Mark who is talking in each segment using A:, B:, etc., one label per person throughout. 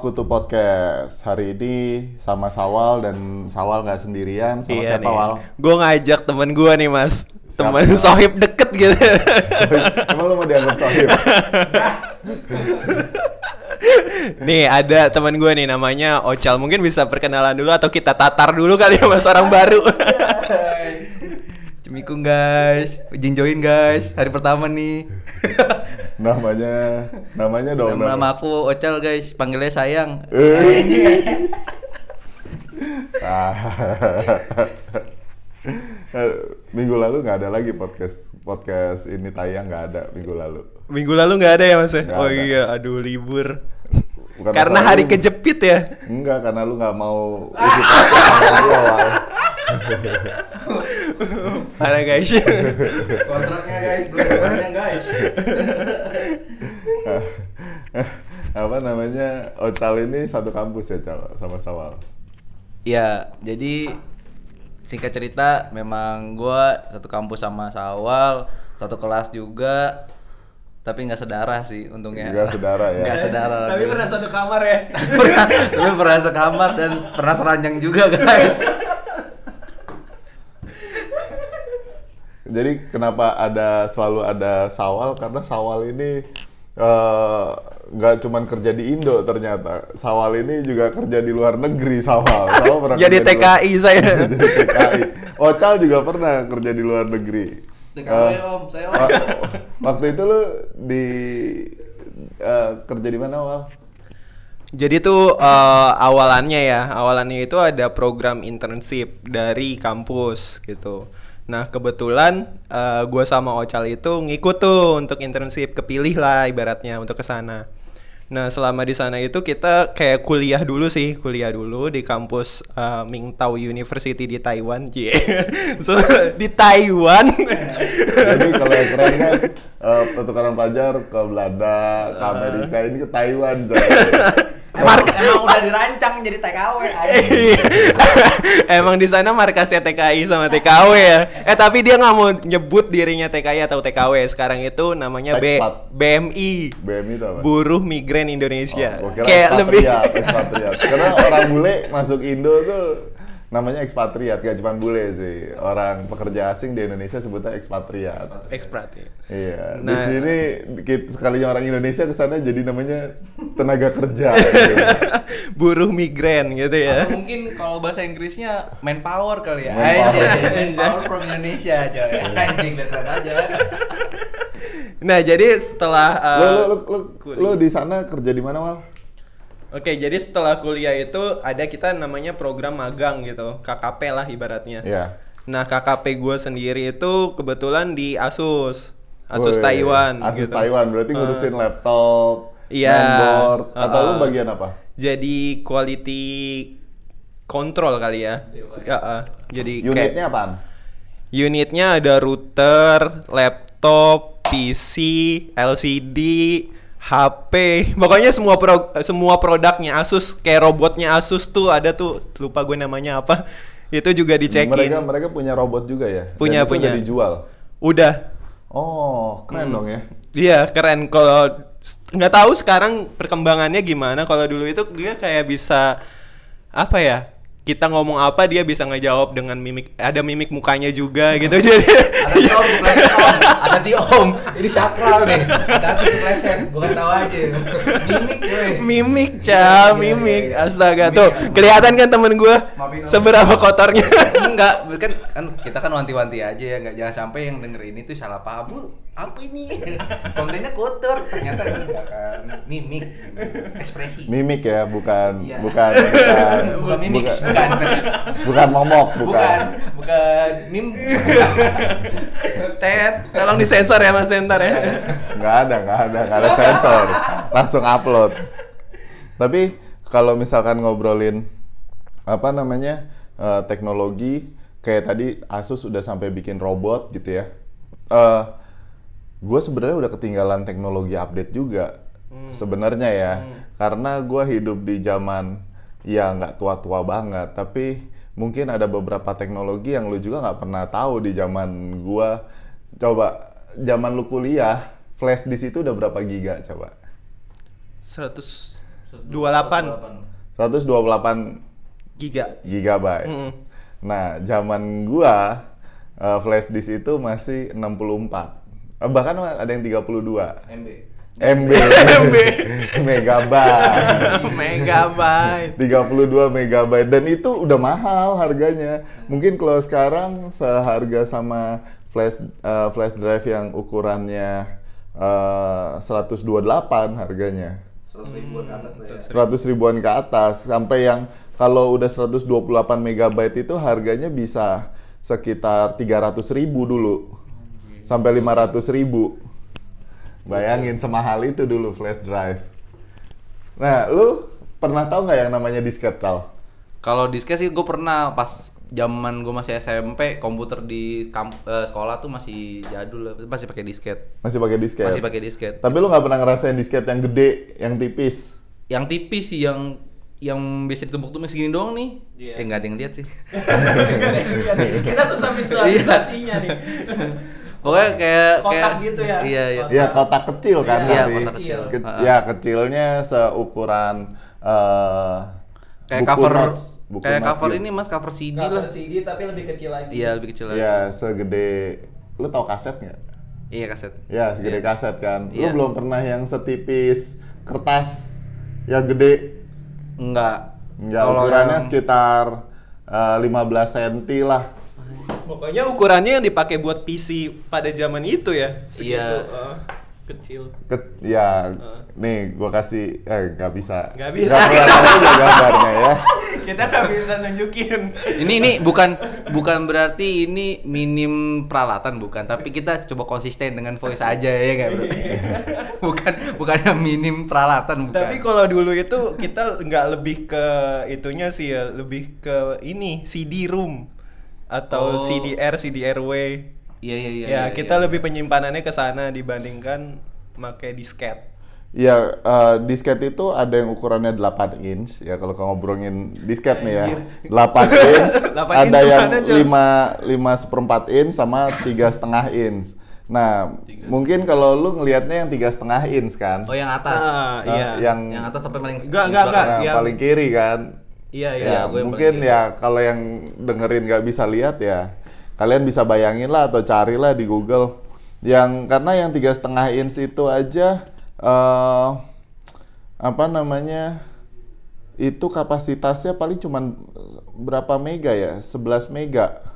A: Awakutu Podcast. Hari ini sama Sawal dan Sawal nggak sendirian. Sama
B: Iya
A: siapa Wal?
B: Gue ngajak temen gue nih mas
A: Siapa?
B: Temen sohib deket gitu
A: Emang lu mau dianggap sohib?
B: Nih ada temen gue nih namanya Ocal Mungkin bisa perkenalan dulu atau kita tatar dulu kali ya mas orang baru
C: Assalamualaikum guys, izin join guys, hari pertama nih.
A: namanya, namanya dong.
C: nama, nama aku Ocal guys, panggilnya sayang.
A: Eh. Minggu lalu nggak ada lagi podcast podcast ini tayang nggak ada minggu lalu.
B: Minggu lalu nggak ada ya mas ya?
A: Nggak
B: Oh
A: ada.
B: iya aduh libur
A: Bukan
B: Karena hari
A: lu-
B: kejepit ya
A: Enggak, karena lu nggak mau isi.
B: Parah guys
C: Kontraknya guys, belum guys.
A: apa namanya Ocal ini satu kampus ya Cal sama Sawal
C: Ya, jadi singkat cerita memang gua satu kampus sama Sawal, satu kelas juga, tapi nggak sedarah sih untungnya.
A: Nggak sedarah ya?
C: Nggak sedarah.
B: Tapi pernah satu kamar ya
C: pernah, tapi pernah sekamar dan pernah seranjang juga guys.
A: jadi kenapa ada selalu ada Sawal karena Sawal ini eh, nggak cuman kerja di Indo ternyata Sawal ini juga kerja di luar negeri Sawal Sawal pernah
B: Jadi
A: kerja di luar-
B: TKI saya
A: jadi TKI Ocal juga pernah kerja di luar negeri
C: TKW
A: Eh,
C: om, saya om.
A: wa- waktu itu lu di eh, kerja di mana Wal?
B: Jadi tuh eh, awalannya ya, awalannya itu ada program internship dari kampus gitu. Nah kebetulan eh, gua sama Ocal itu ngikut tuh untuk internship, kepilih lah ibaratnya untuk ke sana. Nah selama di sana itu kita kayak kuliah dulu sih, kuliah dulu di kampus eh, Mingtao University di Taiwan, Cie. so, di Taiwan.
A: Jadi kalau yang keren kan eh, pertukaran pelajar ke Belanda, ke Amerika ini ke Taiwan. coy.
C: Emang, emang udah dirancang jadi TKW aja.
B: Emang di sana markasnya TKI sama TKW ya. Eh tapi dia nggak mau nyebut dirinya TKI atau TKW. Sekarang itu namanya B. BMI.
A: BMI itu apa?
B: Buruh Migran Indonesia.
A: Oh,
B: Kayak lebih.
A: Karena orang bule masuk Indo tuh namanya ekspatriat, gak cuma bule sih. Orang pekerja asing di Indonesia sebutnya ekspatriat.
B: eksprat ya.
A: Iya. di
B: Nah.
A: sini kita, sekalinya orang Indonesia ke sana jadi namanya tenaga kerja. gitu.
B: Buruh migran gitu ya.
C: Atau mungkin kalau bahasa Inggrisnya manpower kali ya.
A: Manpower.
C: Manpower from Indonesia coy. Anjing aja.
B: Nah, jadi setelah uh,
A: Lu, lu, lu, lu,
B: kuliah.
A: lu di sana kerja di mana, Wal?
B: Oke, jadi setelah kuliah itu ada kita namanya program magang gitu, KKP lah ibaratnya.
A: Iya.
B: Nah, KKP gue sendiri itu kebetulan di Asus. Asus Taiwan
A: Asus
B: gitu.
A: Taiwan berarti ngurusin laptop,
B: Iya.
A: mainboard, atau lu bagian apa?
B: Jadi quality control kali ya. Ya, uh, jadi kayak
A: Unitnya apaan?
B: unitnya ada router, laptop, PC, LCD, HP, pokoknya semua pro, semua produknya Asus kayak robotnya Asus tuh ada tuh lupa gue namanya apa. Itu juga dicekin.
A: Mereka mereka punya robot juga ya?
B: Punya,
A: Dan itu
B: punya.
A: udah dijual.
B: Udah.
A: Oh, keren dong ya.
B: Iya, keren kalau nggak tahu sekarang perkembangannya gimana. Kalau dulu itu dia kayak bisa apa ya? Kita ngomong apa dia bisa ngejawab dengan mimik ada mimik mukanya juga gitu. Jadi
C: Ada di om, kepleset om. Ada di om. Ini sakral nih. Kepleset. Bukan tahu aja. Mimik gue.
B: mimik, Ca,
C: Iya, iya,
B: mimik.
C: iya.
B: Astaga
C: Mimik
B: tuh.
C: ya.
B: Kelihatan kan temen
C: Om.
B: seberapa kotornya.
C: Enggak, kan kan kita kan wanti-wanti aja ya, enggak jangan sampai yang denger ini tuh salah paham. Apa ini? Kontennya kotor, ternyata enggak kan. Mimik, ekspresi.
A: Mimik ya, bukan
C: Iya.
A: bukan bukan
C: Bukan mimik,
A: bukan,
C: bukan.
A: momok, bukan.
C: Bukan, bukan mim.
B: Ted, tolong disensor ya Mas Sentar ya.
A: Nggak ada, nggak ada, nggak ada sensor. Langsung upload. Tapi kalau misalkan ngobrolin apa namanya eh, teknologi, kayak tadi Asus udah sampai bikin robot gitu ya. Eh gue sebenarnya udah ketinggalan teknologi update juga sebenarnya ya, karena gue hidup di zaman ya nggak tua-tua banget, tapi mungkin ada beberapa teknologi yang lu juga nggak pernah tahu di zaman gua. Coba zaman lu kuliah, flash disk itu udah berapa giga coba?
B: 100 28
A: 128
B: giga.
A: gigabyte.
B: Mm-mm.
A: Nah, zaman gua eh, flash disk itu masih 64. Bahkan ada yang 32
C: MB.
A: MB. megabyte.
B: Megabyte.
A: 32 megabyte dan itu udah mahal harganya. Mungkin kalau sekarang seharga sama flash eh, flash drive yang ukurannya eh, 128 harganya.
C: 100 ribuan ke atas lah ya.
A: 100 ribuan ke atas sampai yang kalau udah 128 megabyte itu harganya bisa sekitar 300 ribu dulu sampai 500 ribu. Bayangin semahal itu dulu flash drive. Nah lu pernah tahu nggak yang namanya disket Cal?
C: Kalau disket sih gue pernah. Pas zaman gue masih SMP komputer di kamp- eh, sekolah tuh masih jadul lah masih pakai disket.
A: Masih pakai disket?
C: Masih pakai disket.
A: Tapi lu nggak pernah ngerasain disket yang gede yang tipis?
C: Yang tipis sih yang yang biasa ditumpuk-tumpuk segini doang nih.
B: Iya.
C: eh nggak ada yang lihat sih.
B: Kita susah visualisasinya nih.
C: pokoknya kayak
B: Kotak
C: kayak
B: gitu ya?
C: iya iya
B: Kotak.
A: ya kotak kecil kan
C: Iya,
A: tapi
C: kotak kecil.
A: Ke-
C: Heeh.
A: ya kecilnya seukuran eh,
C: kayak
A: buku
C: cover
A: notes, buku
C: kayak
A: notes
C: cover
A: gitu.
C: ini mas cover CD
B: Cover
C: lah
B: CD tapi lebih kecil lagi.
C: iya lebih kecil lagi
A: Ya segede lu tau kaset nggak?
C: iya kaset
A: Ya segede kaset kan. Lu
C: Iya.
A: belum pernah yang setipis kertas yang gede.
C: enggak
A: Enggak ukurannya
C: yang-
A: sekitar eh, 15 cm lah.
B: Pokoknya ukurannya yang dipakai buat PC pada zaman itu ya. Segitu
C: Iya.
B: eh, kecil.
A: Ke- ya, nih gua kasih eh nggak bisa.
B: Nggak bisa.
A: Aja gambarnya ya.
B: Kita nggak bisa nunjukin.
C: ini ini bukan bukan berarti ini minim peralatan bukan tapi kita coba konsisten dengan voice aja ya nggak bro bukan bukan minim peralatan bukan
B: Tapi kalau dulu itu kita nggak lebih ke itunya sih ya, lebih ke ini CD room atau
C: Oh.
B: CDR, CDRW.
C: iya iya iya
B: ya,
C: iya,
B: kita
C: iya.
B: lebih penyimpanannya ke sana dibandingkan pakai disket.
A: Ya, eh, disket itu ada yang ukurannya 8 inch ya kalau kamu ngobrolin disket nih ya. 8 inch,
B: 8
A: ada
B: inch
A: yang
B: Cok?
A: 5 5 seperempat inch sama tiga setengah inch. Nah, mungkin kalau lu ngelihatnya yang tiga setengah inch kan,
C: oh yang atas
B: Ah,
A: Eh,
B: iya.
A: yang
C: yang atas sampai paling
B: Enggak, enggak, enggak.
A: yang
B: yang-
A: paling kiri kan.
B: Iya, iya.
A: Ya,
C: gue yang
A: mungkin ya kalau yang dengerin nggak bisa lihat ya, kalian bisa bayangin lah atau carilah di Google. Yang karena yang tiga setengah inch itu aja eh apa namanya itu kapasitasnya paling cuman berapa mega ya? 11 mega.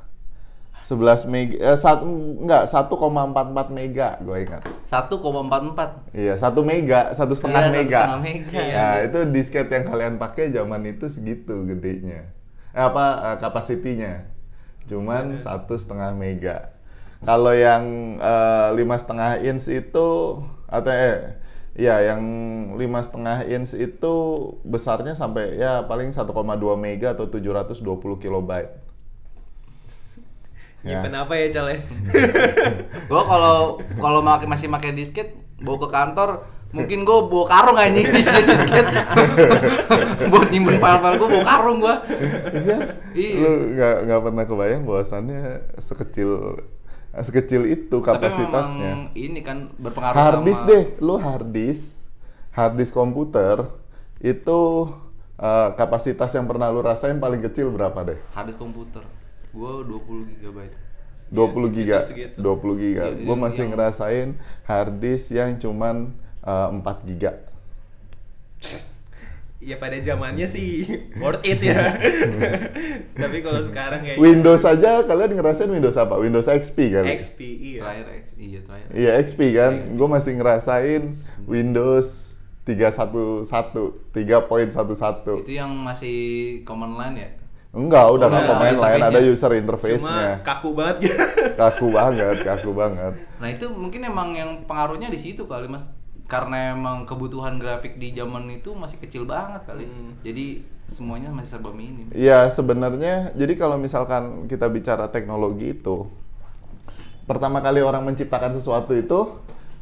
A: 11 mega eh satu enggak 1,44 mega gue ingat.
C: 1,44
A: Iya, satu mega, satu setengah
C: Iya, satu
A: mega.
C: setengah mega.
A: Nah, itu disket yang kalian pakai zaman itu segitu gedenya. Eh, apa eh, kapasitinya? Cuman satu setengah mega. Kalau yang eh, lima setengah inch itu atau eh ya yang lima setengah inch itu besarnya sampai ya paling 1,2 mega atau 720 kilobyte.
B: Ya.
A: Ya.
B: Kenapa ya, Cal ya?
C: gua kalau kalau masih pakai disket bawa ke kantor mungkin gua bawa karung anjing di disket buat nyimpen file-file gua bawa karung gua
A: Iya.
C: Iya.
A: Lu nggak nggak pernah kebayang bahwasannya sekecil sekecil itu
C: tapi
A: kapasitasnya.
C: memang ini kan berpengaruh
A: hard
C: sama
A: disk deh, lu hard disk, hard disk komputer itu eh, kapasitas yang pernah lu rasain paling kecil berapa deh?
C: hard disk komputer gua 20 GB
A: 20 giga,
B: segitu.
A: 20 giga.
C: Iya,
A: Gue masih
C: yang-
A: ngerasain hard disk yang cuman eh, 4 giga.
B: Ya pada zamannya sih worth it ya. Tapi kalau sekarang kayak
A: Windows aja kalian ngerasain Windows apa? Windows XP kan?
B: XP iya.
C: terakhir X- iya terakhir
A: Iya XP kan, gue masih ngerasain Windows 311, 3.11.
C: itu yang masih command line ya
A: Enggak, udah nggak pemain lain ada
C: interface-nya.
A: user
B: Cuma
A: interface-nya.
B: kaku banget gitu.
A: Kaku banget, kaku banget.
C: nah itu mungkin emang yang pengaruhnya di situ kali mas karena emang kebutuhan grafik di zaman itu masih kecil banget kali jadi semuanya masih serba minim
A: Iya, sebenarnya jadi kalau misalkan kita bicara teknologi itu pertama kali orang menciptakan sesuatu itu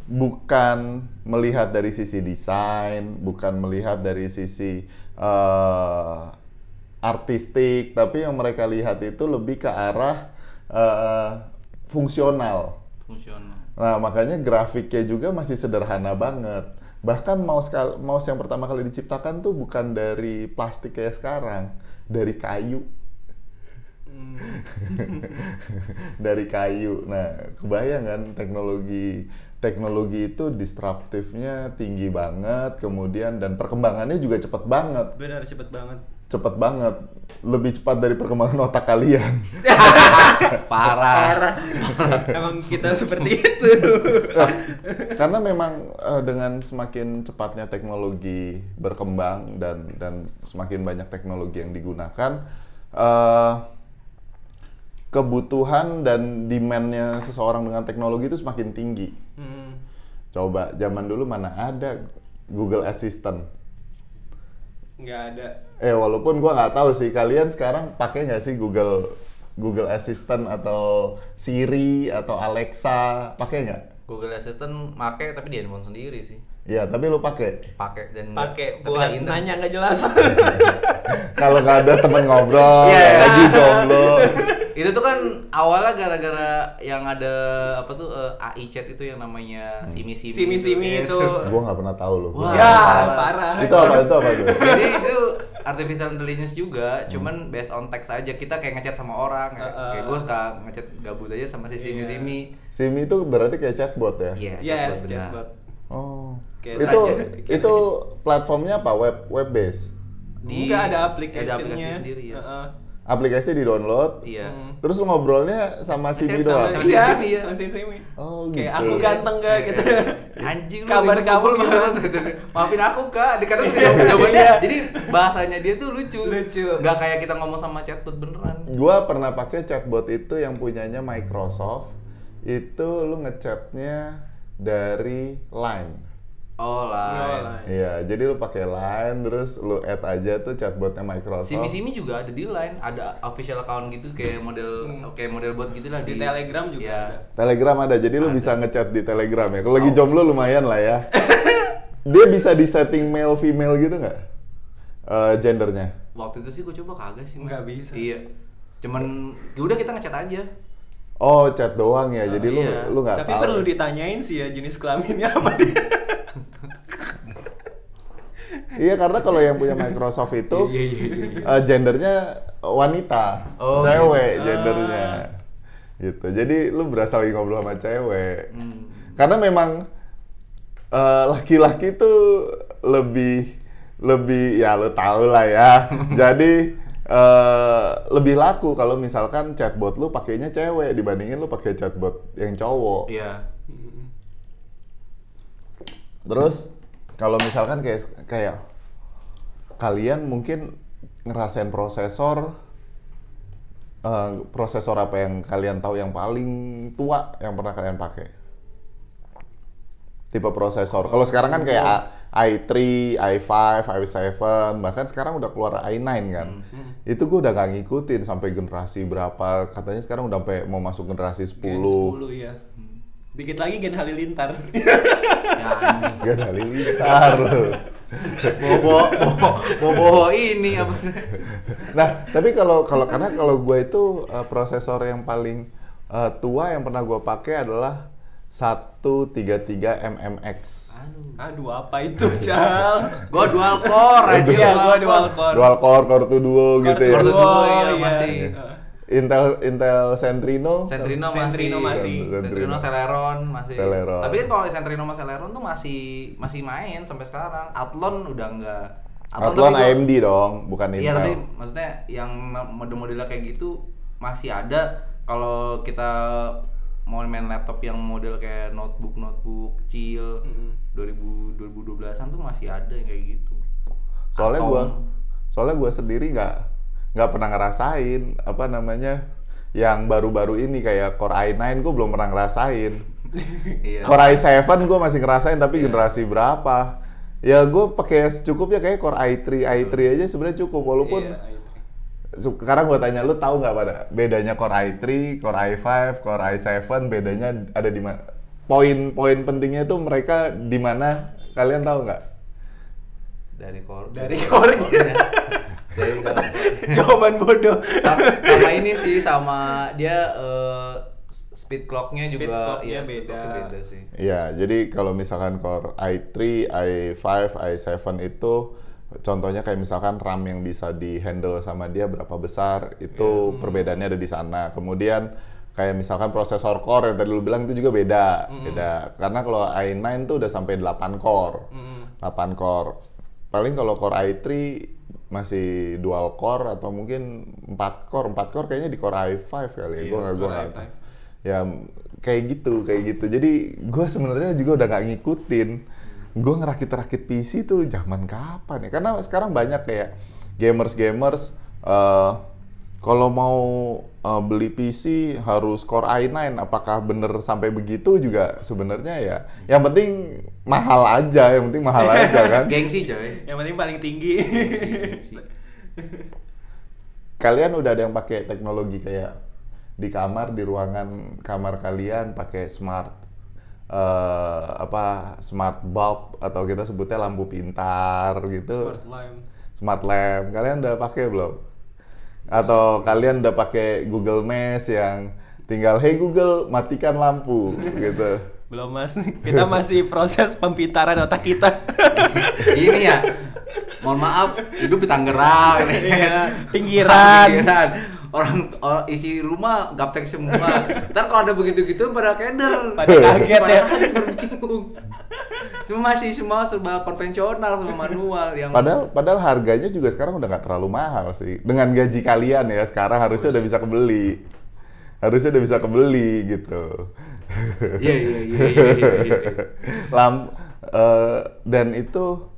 A: bukan melihat dari sisi desain, bukan melihat dari sisi eh, artistik, tapi yang mereka lihat itu lebih ke arah eh, fungsional.
C: fungsional
A: Nah, makanya grafiknya juga masih sederhana banget. Bahkan mouse mouse yang pertama kali diciptakan tuh bukan dari plastik kayak sekarang, dari kayu. dari kayu. Nah, kebayang kan teknologi teknologi itu disruptifnya tinggi banget, kemudian dan perkembangannya juga cepet banget,
B: Benar cepet banget.
A: Cepet banget, lebih cepat dari perkembangan otak kalian.
C: Parah.
B: Emang kita seperti itu.
A: Karena memang eh, dengan semakin cepatnya teknologi berkembang dan dan semakin banyak teknologi yang digunakan, eh, kebutuhan dan demand-nya seseorang dengan teknologi itu semakin tinggi.
B: Hmm.
A: Coba zaman dulu mana ada Google Assistant.
B: Nggak ada.
A: Eh walaupun gua nggak tahu sih kalian sekarang pakai nggak sih Google Google Assistant atau Siri atau Alexa pakai nggak?
C: Google Assistant make tapi di handphone sendiri sih.
A: Ya tapi lu pakai.
C: Pakai dan
B: Pakai buat nanya nggak jelas.
A: Kalau nggak ada temen ngobrol,
C: Iya, iya.
A: lagi jomblo.
C: Itu tuh kan awalnya gara-gara yang ada apa tuh eh, AI chat itu yang namanya Simi Simi.
B: Simi-simi itu.
A: gua nggak pernah tahu loh.
C: Wah.
B: ya,
C: parah.
A: Itu apa itu apa tuh?
C: Jadi itu artificial intelligence juga, cuman based on text aja. Kita kayak ngechat sama orang, kayak,
B: Uh-uh.
C: kayak gue suka ngechat gabut aja sama si Simi Simi.
A: Simi itu berarti kayak chatbot ya?
C: Iya,
B: Yes,
C: chatbot benar.
B: chatbot.
A: Oh.
B: Kayak
A: itu
B: kayak
A: itu platformnya apa? Web web base.
C: Di-
B: Enggak ada
C: ada
B: aplikasinya.
C: aplikasi sendiri ya.
B: Heeh.
A: Aplikasi di download.
C: Iya.
A: Terus lu ngobrolnya sama
C: Chat sama-
A: doang.
C: sama
B: Iya,
C: Simi, ya.
B: sama Simi.
A: Oh,
B: Kayak
A: gitu.
B: aku ganteng gak gitu.
C: Anjing lu
B: Kabar kamu gimana?
C: Maafin aku kak, dikata dia jawabannya.
B: Iya.
C: Jadi bahasanya dia tuh lucu.
B: Lucu.
C: Gak kayak kita ngomong sama chatbot beneran.
A: Gua pernah pakai chatbot itu yang punyanya Microsoft. Itu lu ngechatnya dari Line.
C: Oh lah.
B: Oh, lah.
A: Iya, jadi lu pakai Line terus lu add aja tuh chatbotnya Microsoft.
C: Simi Simi juga ada di line, ada official account gitu kayak model kayak model bot gitu lah
B: Di Telegram juga
C: Iya.
B: ada.
A: Telegram ada, jadi lu bisa ngechat di Telegram ya. Kalau lagi jomblo lumayan lah ya. Dia bisa di setting male female gitu nggak? Eh, gendernya.
C: Waktu itu sih gue coba kagak sih.
B: Nggak bisa.
C: Iya. Cuman ya udah kita ngechat aja.
A: Oh, chat doang ya. Jadi
C: iya.
A: lu lu nggak
B: Tapi
A: tahu.
B: perlu ditanyain sih ya jenis kelaminnya apa dia.
A: Iya, karena kalau yang punya Microsoft itu
C: Iya, iya, iya,
A: eh, gendernya wanita,
C: Oh,
A: cewek
B: gitu.
A: gendernya. Gitu. Jadi lu berasa lagi ngobrol sama cewek.
C: Hmm.
A: Karena memang eh, laki-laki tuh lebih lebih ya lu tau lah ya. Jadi eh, lebih laku kalau misalkan chatbot lu pakainya cewek dibandingin lu pakai chatbot yang cowok.
C: Iya.
A: Terus kalau misalkan kayak kayak kalian mungkin ngerasain prosesor eh, prosesor apa yang kalian tahu yang paling tua yang pernah kalian pakai? Tipe prosesor. Kalau sekarang kan kayak i3, i5, i7, bahkan sekarang udah keluar i9 kan. Itu gue udah gak ngikutin sampai generasi berapa. Katanya sekarang udah sampai mau masuk generasi 10.
B: Gen 10 ya. Dikit lagi Gen Halilintar.
C: Ya.
A: Gen Halilintar.
C: Bobo bobo bobo ini apa?
A: Nah, tapi kalau kalau karena kalau gue itu uh, prosesor yang paling uh, tua yang pernah gue pakai adalah 133 MMX.
C: Aduh.
B: Aduh, apa itu, Cal?
C: Gua dual core aja.
B: Iya, gua dual core.
A: Dual core, core to duo gitu ya.
C: Core to
B: Duo,
C: duo, iya,
B: iya.
C: masih.
A: Intel Intel Centrino.
C: Sentrino masih.
B: Sentrino masih.
C: Sentrino Celeron masih.
A: Celeron.
C: Tapi kan kalau Sentrino sama Celeron tuh masih masih main sampai sekarang. Athlon udah enggak.
A: Athlon
C: tapi gua-
A: AMD dong, bukan Intel.
C: Iya tapi maksudnya yang model-modelnya kayak gitu masih ada kalau kita mau main laptop yang model kayak notebook notebook kecil 2000 2012-an tuh masih ada yang kayak gitu.
A: soalnya
C: Atom.
A: gue soalnya gue sendiri nggak nggak pernah ngerasain apa namanya yang baru-baru ini kayak Core i9 gue belum pernah ngerasain
C: Iya.
A: Core i7 gue masih ngerasain tapi generasi berapa ya gue pakai secukupnya kayak Core i3 i3 aja sebenarnya cukup walaupun
B: Iya, itu.
A: Su- sekarang gue tanya lu tahu nggak pada bedanya Core i3, Core i5, Core i7 bedanya ada di mana? Poin-poin pentingnya tuh mereka di mana? Kalian tahu nggak?
C: dari core
B: Dari core
C: dari
B: Jawaban bodoh.
C: sama, sama ini sih sama dia eh, speed clocknya
B: Speed
C: juga
B: clocknya
C: iya, speed
B: beda.
C: beda sih.
A: Iya, jadi kalau misalkan core i3, i5, i7 itu contohnya kayak misalkan RAM yang bisa di-handle sama dia berapa besar, itu perbedaannya ada di sana. Kemudian kayak misalkan prosesor core yang tadi lu bilang itu juga beda, beda. Karena kalau i9 tuh udah sampai 8 core. 8 core. Paling kalau core i3 masih dual core atau mungkin 4 core. 4 core kayaknya di core i5 kali ya.
C: Iya,
A: gua nggak gua
B: core
A: nggak
B: i5.
A: tahu ya kayak gitu kayak gitu jadi gue sebenarnya juga udah nggak ngikutin gue ngerakit-rakit PC tuh zaman kapan ya karena sekarang banyak kayak gamers gamers eh kalau mau eh, beli PC harus Core i9 apakah bener sampai begitu juga sebenarnya ya yang penting mahal aja yang penting mahal aja kan
C: Gengsi coy.
B: Yang penting paling tinggi.
C: Gengsi, gengsi.
A: kalian udah ada yang pakai teknologi kayak di kamar di ruangan kamar kalian pakai smart eh, apa smart bulb atau kita sebutnya lampu pintar gitu
B: Smart lamp.
A: smart lamp kalian udah pakai belum atau kalian udah pakai Google Nest yang tinggal hey Google matikan lampu gitu
B: Belum mas, kita masih proses pempintaran otak kita.
C: Ini ya. Mohon maaf, hidup di Tangerang.
B: Iya, pinggiran.
C: Pinggiran. Orang, orang isi rumah gaptek semua. Ntar kalau ada begitu-gitu pada keder.
B: Pada kaget
C: Pada
B: ya.
C: kaget, bingung. Semua masih semua serba konvensional sama manual yang
A: padahal padahal harganya juga sekarang udah nggak terlalu mahal sih dengan gaji kalian ya sekarang harusnya udah bisa kebeli harusnya udah bisa kebeli gitu
C: Iya iya iya iya. iya, iya.
A: Lam, eh, dan itu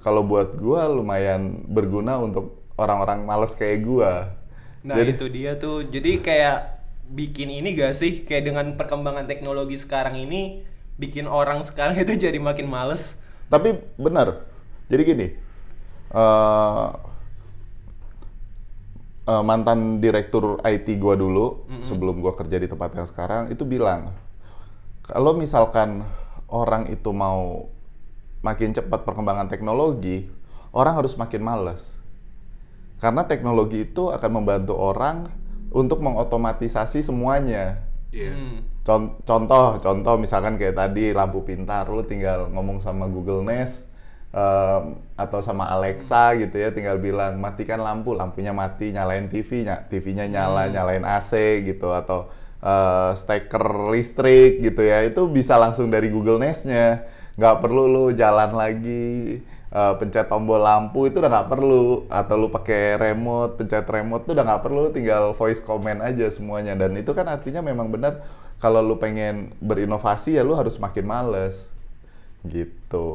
A: kalau buat gua lumayan berguna untuk orang-orang males kayak gua.
B: Nah
A: Jadi
B: itu dia tuh, jadi kayak bikin ini gak sih, kayak dengan perkembangan teknologi sekarang ini, bikin orang sekarang itu jadi makin males.
A: tapi benar. Jadi gini, eh, eh, mantan direktur IT gua dulu sebelum gua kerja di tempat yang sekarang itu bilang kalau misalkan orang itu mau makin cepat perkembangan teknologi, orang harus makin males. Karena teknologi itu akan membantu orang untuk mengotomatisasi semuanya.
C: Iya.
B: Hmm.
A: Con- contoh, contoh misalkan kayak tadi lampu pintar, lu tinggal ngomong sama Google Nest em, atau sama Alexa gitu ya, tinggal bilang matikan lampu, lampunya mati, nyalain TV, nya TV-nya nyala, nyalain AC gitu atau eh, steker listrik gitu ya, itu bisa langsung dari Google Nest-nya, nggak perlu lu jalan lagi eh, pencet tombol lampu itu udah nggak perlu. Atau lu pakai remote pencet remote tuh udah nggak perlu. Lu tinggal voice comment aja semuanya. Dan itu kan artinya memang benar kalau lu pengen berinovasi ya lu harus makin males. Gitu.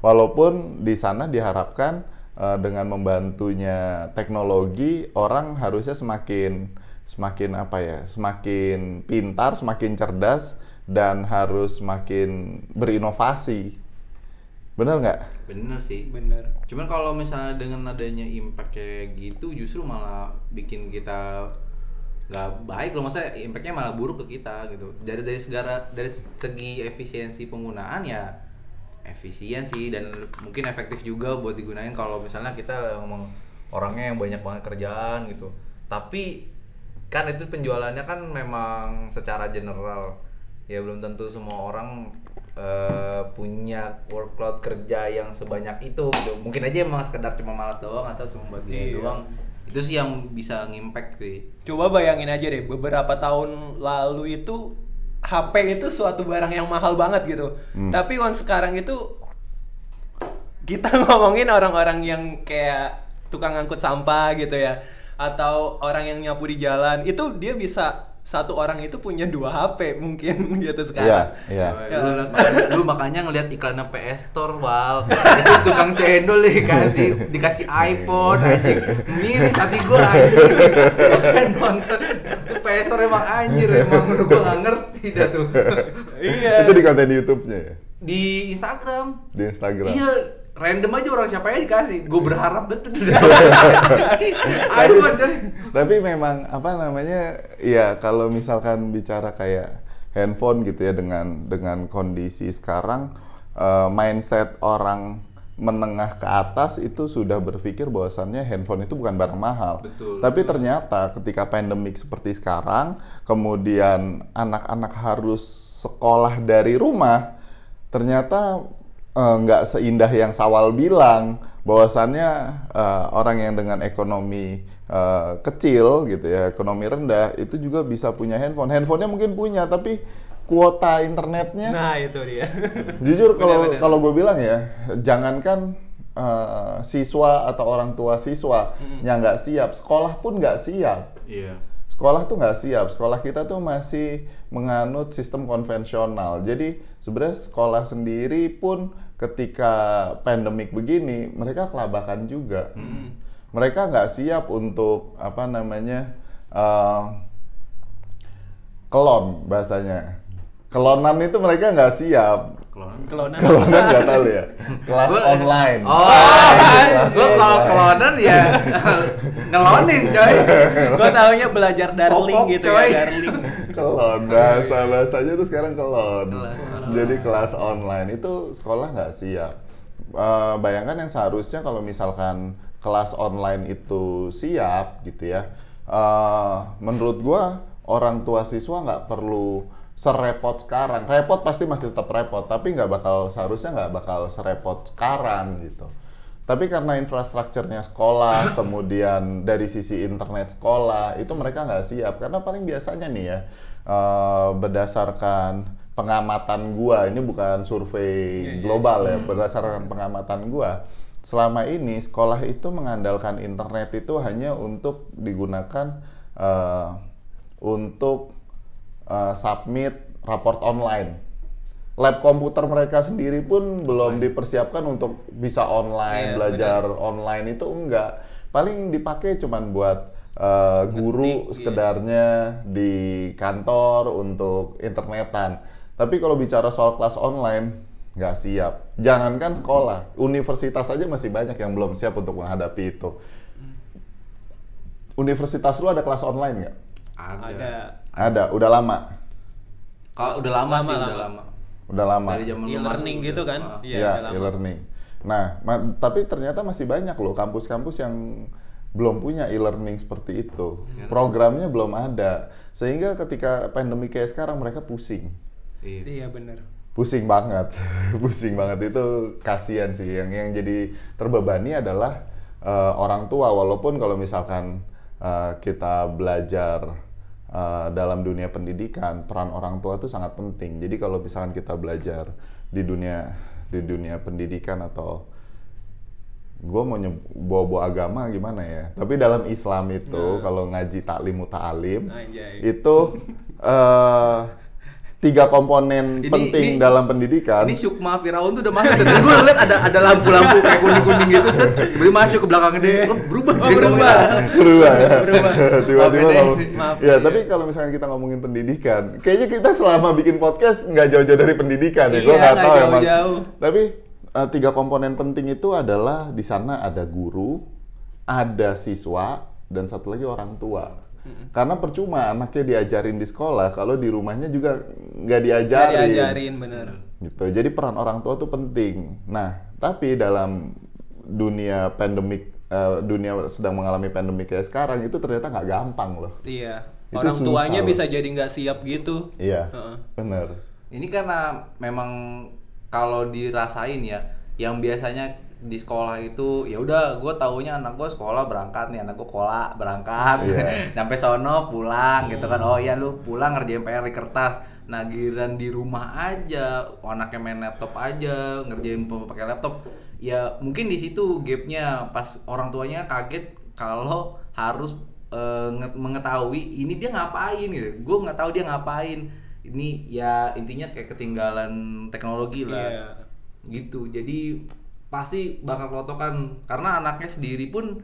A: Walaupun di sana diharapkan eh, dengan membantunya teknologi orang harusnya semakin semakin apa ya semakin pintar semakin cerdas dan harus semakin berinovasi benar nggak?
C: Bener sih.
B: Bener.
C: Cuman kalau misalnya dengan adanya impact kayak gitu justru malah bikin kita nggak baik loh. Masa impactnya malah buruk ke kita gitu. Dari dari segala dari segi efisiensi penggunaan ya efisien sih dan mungkin efektif juga buat digunain kalau misalnya kita ngomong orangnya yang banyak banget kerjaan gitu. Tapi kan itu penjualannya kan memang secara general. Ya belum tentu semua orang eh, punya workload kerja yang sebanyak itu gitu. mungkin aja emang sekedar cuma malas doang atau cuma dia
B: Iya.
C: doang itu sih yang bisa ngimpact sih
B: Coba bayangin aja deh, beberapa tahun lalu itu HP itu suatu barang yang mahal banget gitu. Tapi once sekarang itu kita ngomongin orang-orang yang kayak tukang ngangkut sampah gitu ya atau orang yang nyapu di jalan itu dia bisa satu orang itu punya dua HP mungkin gitu
A: iya
B: sekarang.
A: iya
C: Coy, lu, liat- lu makanya ngelihat iklannya PS Store wal. Itu tukang cendol dikasih dikasih iPhone anjing. Miris hati gua anjing. Bahkan nonton. Itu PS Store emang anjir emang. Udah gua nggak ngerti dah tuh.
B: Iya.
A: itu di konten YouTube-nya ya?
C: Di Instagram.
A: Di Instagram.
C: Iya random aja orang siapa yang dikasih gue berharap betul iPhone coy
A: Tapi memang apa namanya ya kalau misalkan bicara kayak handphone gitu ya dengan dengan kondisi sekarang eh, mindset orang menengah ke atas itu sudah berpikir bahwasannya handphone itu bukan barang mahal.
C: Betul.
A: Tapi ternyata ketika pandemik seperti sekarang, kemudian anak-anak harus sekolah dari rumah, ternyata eh, nggak seindah yang Sawal bilang bahwasannya eh, orang yang dengan ekonomi eh, kecil gitu ya, ekonomi rendah itu juga bisa punya handphone. Handphonenya mungkin punya, tapi kuota internetnya
B: Nah, itu dia.
A: Jujur kalau kalau gue bilang ya, jangankan eh, siswa atau orang tua siswa yang nggak siap, sekolah pun nggak siap.
C: Iya.
A: Sekolah tuh nggak siap. Sekolah kita tuh masih menganut sistem konvensional. Jadi sebenarnya sekolah sendiri pun ketika pandemik begini, mereka kelabakan juga. Mereka nggak siap untuk apa namanya eh, kelon bahasanya. Kelonan itu mereka nggak siap.
C: Kelonan.
B: Kelonan.
A: Kelonan nggak tahu ya. Kelas
C: Gua-
A: online.
C: Oh,
A: Kelas
C: gue kalau
A: online.
C: kelonan ya ngelonin coy.
B: Gue taunya belajar darling
C: Popok,
B: gitu
C: coy.
B: ya, darling.
A: kelon bahasa bahasanya tuh sekarang kelon jadi kelas online itu sekolah nggak siap Eh, bayangkan yang seharusnya kalau misalkan kelas online itu siap gitu ya eh, menurut gua orang tua siswa nggak perlu serepot sekarang. Repot pasti masih tetap repot tapi nggak bakal seharusnya nggak bakal serepot sekarang gitu. Tapi karena infrastrukturnya sekolah, kemudian dari sisi internet sekolah, itu mereka nggak siap. Karena paling biasanya nih ya, eh, berdasarkan pengamatan gua, ini bukan survei global ya, berdasarkan pengamatan gua, selama ini sekolah itu mengandalkan internet itu hanya untuk digunakan eh, untuk eh, submit raport online. Lab komputer mereka sendiri pun belum dipersiapkan untuk bisa online
B: Iya,
A: belajar online itu enggak. Paling dipakai cuman buat uh, guru
B: Ngetik, iya.
A: sekedarnya di kantor untuk internetan. Tapi kalau bicara soal kelas online nggak siap. Jangankan sekolah universitas aja masih banyak yang belum siap untuk menghadapi itu. Universitas lu ada kelas online nggak
C: Ada.
B: Ada
A: ada udah lama
C: Kalau udah lama,
B: Lama,
C: sih,
B: lama.
C: udah lama.
A: udah lama
C: Dari zaman
B: e-learning
C: masuk
B: gitu kan?
C: Ah.
B: Iya,
A: Iya,
B: udah lama.
A: e-learning. Nah, ma- tapi ternyata masih banyak loh kampus-kampus yang belum punya e-learning seperti itu. Programnya belum ada. Sehingga ketika pandemi kayak sekarang mereka pusing.
C: Iya.
B: Iya bener.
A: Pusing banget. pusing banget itu kasihan sih. Yang yang jadi terbebani adalah eh, orang tua walaupun kalau misalkan eh, kita belajar eh, dalam dunia pendidikan, peran orang tua itu sangat penting. Jadi kalau misalkan kita belajar di dunia di dunia pendidikan atau gue mau bawa-bawa agama gimana ya? Tapi dalam Islam itu kalau ngaji taklim muta'alim itu eh, tiga komponen
C: Ini-
A: penting
C: ini-
A: dalam pendidikan.
C: Ini Sukma Firaun tuh udah masuk. Tadi gue liat ada ada lampu-lampu kayak kuning-kuning gitu set. Beri masuk ke belakang dia. Oh, berubah.
B: Oh, berubah.
A: berubah ya.
B: Berubah.
A: Tiba-tiba ngomong.
B: Maaf.
A: Ya, tapi kalau misalnya kita ngomongin pendidikan, kayaknya kita selama bikin podcast nggak jauh-jauh dari pendidikan ya. Gue
B: Iya,
A: nggak tahu emang. Tapi eh, tiga komponen penting itu adalah di sana ada guru, ada siswa, dan satu lagi orang tua. Karena percuma anaknya diajarin di sekolah, kalau di rumahnya juga nggak
B: Nggak
A: diajarin
B: diajarin bener.
A: gitu. Jadi peran orang tua tuh penting. Nah, tapi dalam dunia pandemik, eh, dunia sedang mengalami pandemik kayak sekarang itu ternyata nggak gampang loh.
B: Iya.
A: Itu
B: Orang
A: susah
B: tuanya
A: loh.
B: bisa jadi nggak siap gitu.
A: Iya,
B: Heeh.
A: bener.
C: Ini karena memang kalau dirasain ya, yang biasanya di sekolah itu ya udah gue taunya anak gue sekolah berangkat nih anak gue sekolah berangkat.
A: Iya.
C: sampai sono pulang gitu kan. Oh iya lu pulang ngerjain PR di kertas. Nah giliran di rumah aja anaknya main laptop aja ngerjain pakai laptop ya mungkin di situ gapnya. Pas orang tuanya kaget kalau harus nge- mengetahui ini dia ngapain gitu. Gue nggak tahu dia ngapain. Ini ya intinya kayak ketinggalan teknologi lah.
B: Iya.
C: gitu. Jadi pasti bakal kelotokan karena anaknya sendiri pun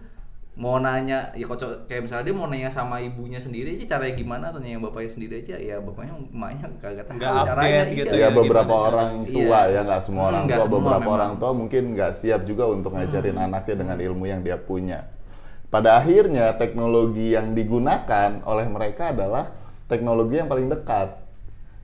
C: mau nanya ya kocok kayak misalnya dia mau nanya sama ibunya sendiri aja caranya gimana atau nanya bapaknya sendiri aja ya bapaknya emaknya kagak tahu
B: Nggak update gitu
A: ya
B: ya,
A: beberapa
B: gimana
A: orang
C: caranya.
A: tua
C: Iya.
A: ya nggak semua
C: Hmm,
A: orang tua
C: semua
A: beberapa
C: memang.
A: orang tua mungkin nggak siap juga untuk ngajarin anaknya dengan ilmu yang dia punya pada akhirnya teknologi yang digunakan oleh mereka adalah teknologi yang paling dekat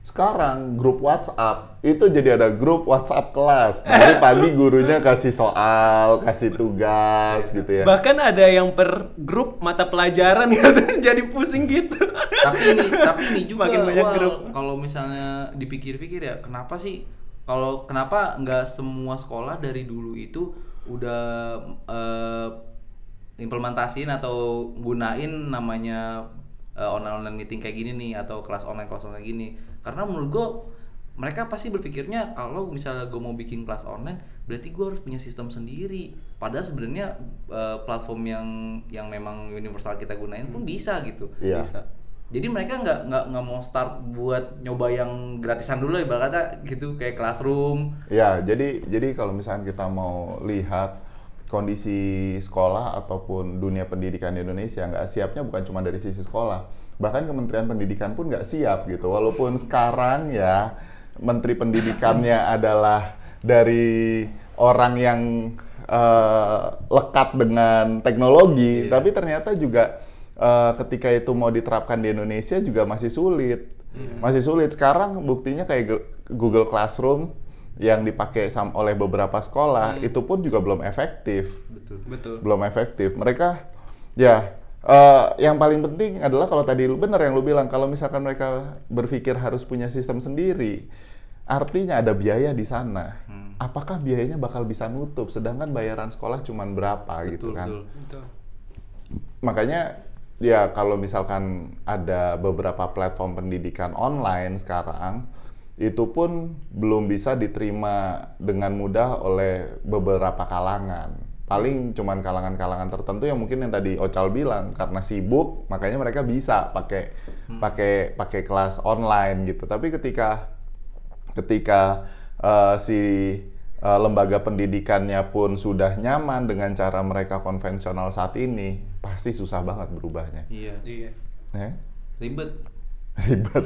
A: Sekarang grup WhatsApp itu jadi ada grup WhatsApp kelas. Jadi pagi gurunya kasih soal, kasih tugas gitu ya.
B: Bahkan ada yang per grup mata pelajaran gitu, jadi pusing gitu.
C: tapi ini tapi ini juga
B: Makin banyak
C: Wal,
B: grup.
C: kalau misalnya dipikir-pikir ya kenapa sih kalau kenapa nggak semua sekolah dari dulu itu udah eh, implementasiin atau gunain namanya eh, online online meeting kayak gini nih atau kelas online kelas online gini karena menurut gue mereka pasti berpikirnya kalau misalnya gue mau bikin kelas online berarti gue harus punya sistem sendiri padahal sebenarnya eh, platform yang yang memang universal kita gunain pun bisa gitu
A: Iya.
B: Bisa.
C: jadi mereka nggak nggak nggak mau start buat nyoba yang gratisan dulu ibaratnya gitu kayak classroom
A: Ya, jadi jadi kalau misalnya kita mau lihat kondisi sekolah ataupun dunia pendidikan di Indonesia nggak siapnya bukan cuma dari sisi sekolah, bahkan Kementerian Pendidikan pun nggak siap gitu. Walaupun sekarang ya Menteri Pendidikannya adalah dari orang yang eh, lekat dengan teknologi, tapi ternyata juga eh, ketika itu mau diterapkan di Indonesia juga masih sulit, masih sulit. Sekarang buktinya kayak Google Classroom yang dipakai sam- oleh beberapa sekolah itu pun juga belum efektif
C: betul
B: Betul.
A: belum efektif. Mereka ya eh, yang paling penting adalah kalau tadi lu benar yang lu bilang kalau misalkan mereka berpikir harus punya sistem sendiri, artinya ada biaya di sana. Apakah biayanya bakal bisa nutup sedangkan bayaran sekolah cuman berapa gitu
C: betul
A: kan?
C: betul
B: Betul.
A: Makanya ya kalau misalkan ada beberapa platform pendidikan online sekarang itu pun belum bisa diterima dengan mudah oleh beberapa kalangan. Paling cuman kalangan-kalangan tertentu yang mungkin yang tadi Ocal bilang karena sibuk makanya mereka bisa pakai pakai pakai kelas online gitu. Tapi ketika ketika eh, si eh, lembaga pendidikannya pun sudah nyaman dengan cara mereka konvensional saat ini, pasti susah banget berubahnya.
C: iya
B: Iya.
A: Ya?
C: ribet
A: Ribet.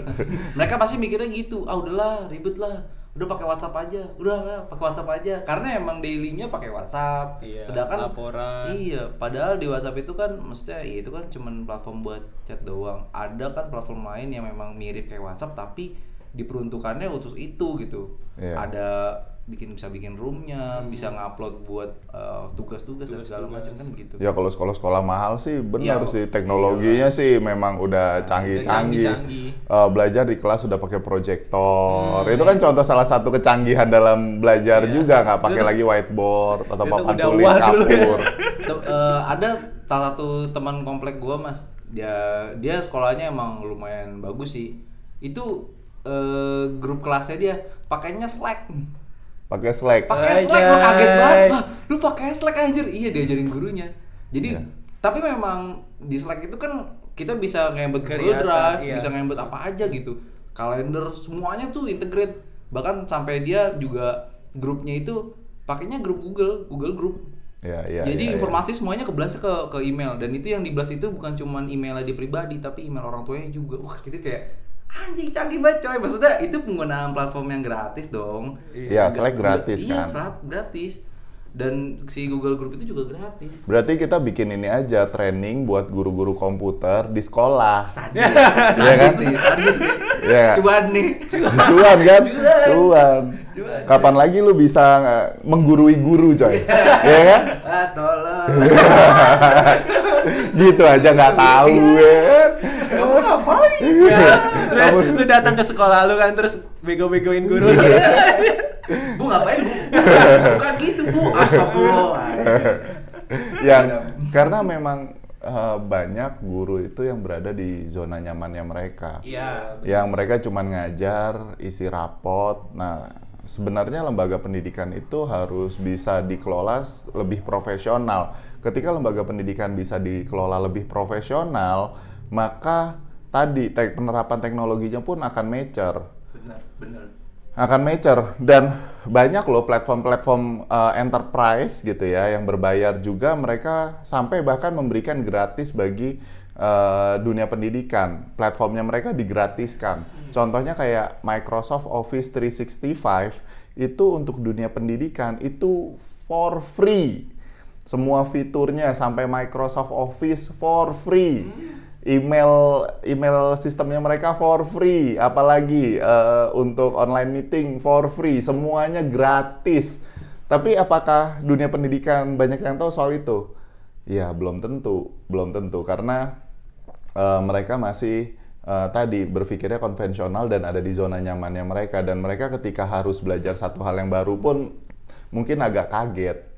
C: mereka pasti mikirnya gitu ah udahlah ribet lah udah pakai WhatsApp aja udah lah, pakai WhatsApp aja karena emang dailynya pakai WhatsApp
B: Iya,
C: sedangkan
B: laporan.
C: iya padahal di WhatsApp itu kan maksudnya ya itu kan cuman platform buat chat doang ada kan platform lain yang memang mirip kayak WhatsApp tapi diperuntukannya khusus itu gitu
A: Iya.
C: ada bikin bisa bikin roomnya bisa ngupload buat uh, tugas-tugas dan segala macam kan gitu
A: ya kalau sekolah-sekolah mahal sih
C: Iya.
A: benar sih teknologinya sih memang udah canggih-canggih. Eh, belajar di kelas sudah pakai proyektor. Itu kan contoh salah satu kecanggihan dalam belajar juga nggak pakai lagi whiteboard atau papan
B: udah
A: tulis
B: ya.
A: kapur.
C: Tuh, eh, ada salah satu teman komplek gua mas dia dia sekolahnya emang lumayan bagus sih itu eh, grup kelasnya dia pakainya slack
A: Pakai Slack.
C: pakai slack lu kaget banget Wah, lu pakai slack anjir iya diajarin gurunya jadi
A: Iya.
C: tapi memang di slack itu kan kita bisa ngebet Google Drive
B: iya.
C: bisa ngebet apa aja gitu kalender semuanya tuh integrate bahkan sampai dia juga grupnya itu pakainya grup Google Google Group
A: Ya, ya,
C: jadi
A: ya, ya.
C: informasi semuanya kebelas ke ke email dan itu yang dibelas itu bukan cuman emailnya dia pribadi tapi email orang tuanya juga. Wah, jadi kayak anjing canggih banget coy. Maksudnya itu penggunaan platform yang gratis dong.
A: Iya, Slack gratis
C: iya,
A: kan.
C: Slack gratis. Dan si Google Group itu juga gratis.
A: Berarti kita bikin ini aja training buat guru-guru komputer di sekolah.
C: Sadis,
A: Iya kan?
C: sadis nih, sadis nih.
A: Iya nggak?
C: Cuan nih.
A: Cuan kan?
C: Cuan.
A: Cuan. Kapan lagi lu bisa eh, menggurui guru coy? Iya kan?
C: Ah, tolong.
A: gitu aja nggak tahu ya.
C: Kamu ngapain?
B: Ya, lu, lu datang ke sekolah lu kan terus bego-begoin guru lu.
C: Bu ngapain, Bu? Bukan gitu, Bu. Astagfirullah.
A: yang karena memang eh, banyak guru itu yang berada di zona nyamannya mereka.
B: Iya.
A: yang mereka cuma ngajar, isi rapot. Nah, sebenarnya lembaga pendidikan itu harus bisa dikelola lebih profesional. Ketika lembaga pendidikan bisa dikelola lebih profesional, maka tadi tek penerapan teknologinya pun akan mature.
C: Benar, benar.
A: akan mature. Dan banyak loh platform-platform uh, enterprise gitu ya yang berbayar juga mereka sampai bahkan memberikan gratis bagi uh, dunia pendidikan. Platformnya mereka digratiskan. Contohnya kayak Microsoft Office 365 itu untuk dunia pendidikan itu for free. Semua fiturnya sampai Microsoft Office for free email email sistemnya mereka for free, apalagi eh, untuk online meeting for free, semuanya gratis. Tapi apakah dunia pendidikan banyak yang tahu soal itu? Ya belum tentu, belum tentu karena eh, mereka masih eh, tadi berpikirnya konvensional dan ada di zona nyamannya mereka dan mereka ketika harus belajar satu hal yang baru pun mungkin agak kaget.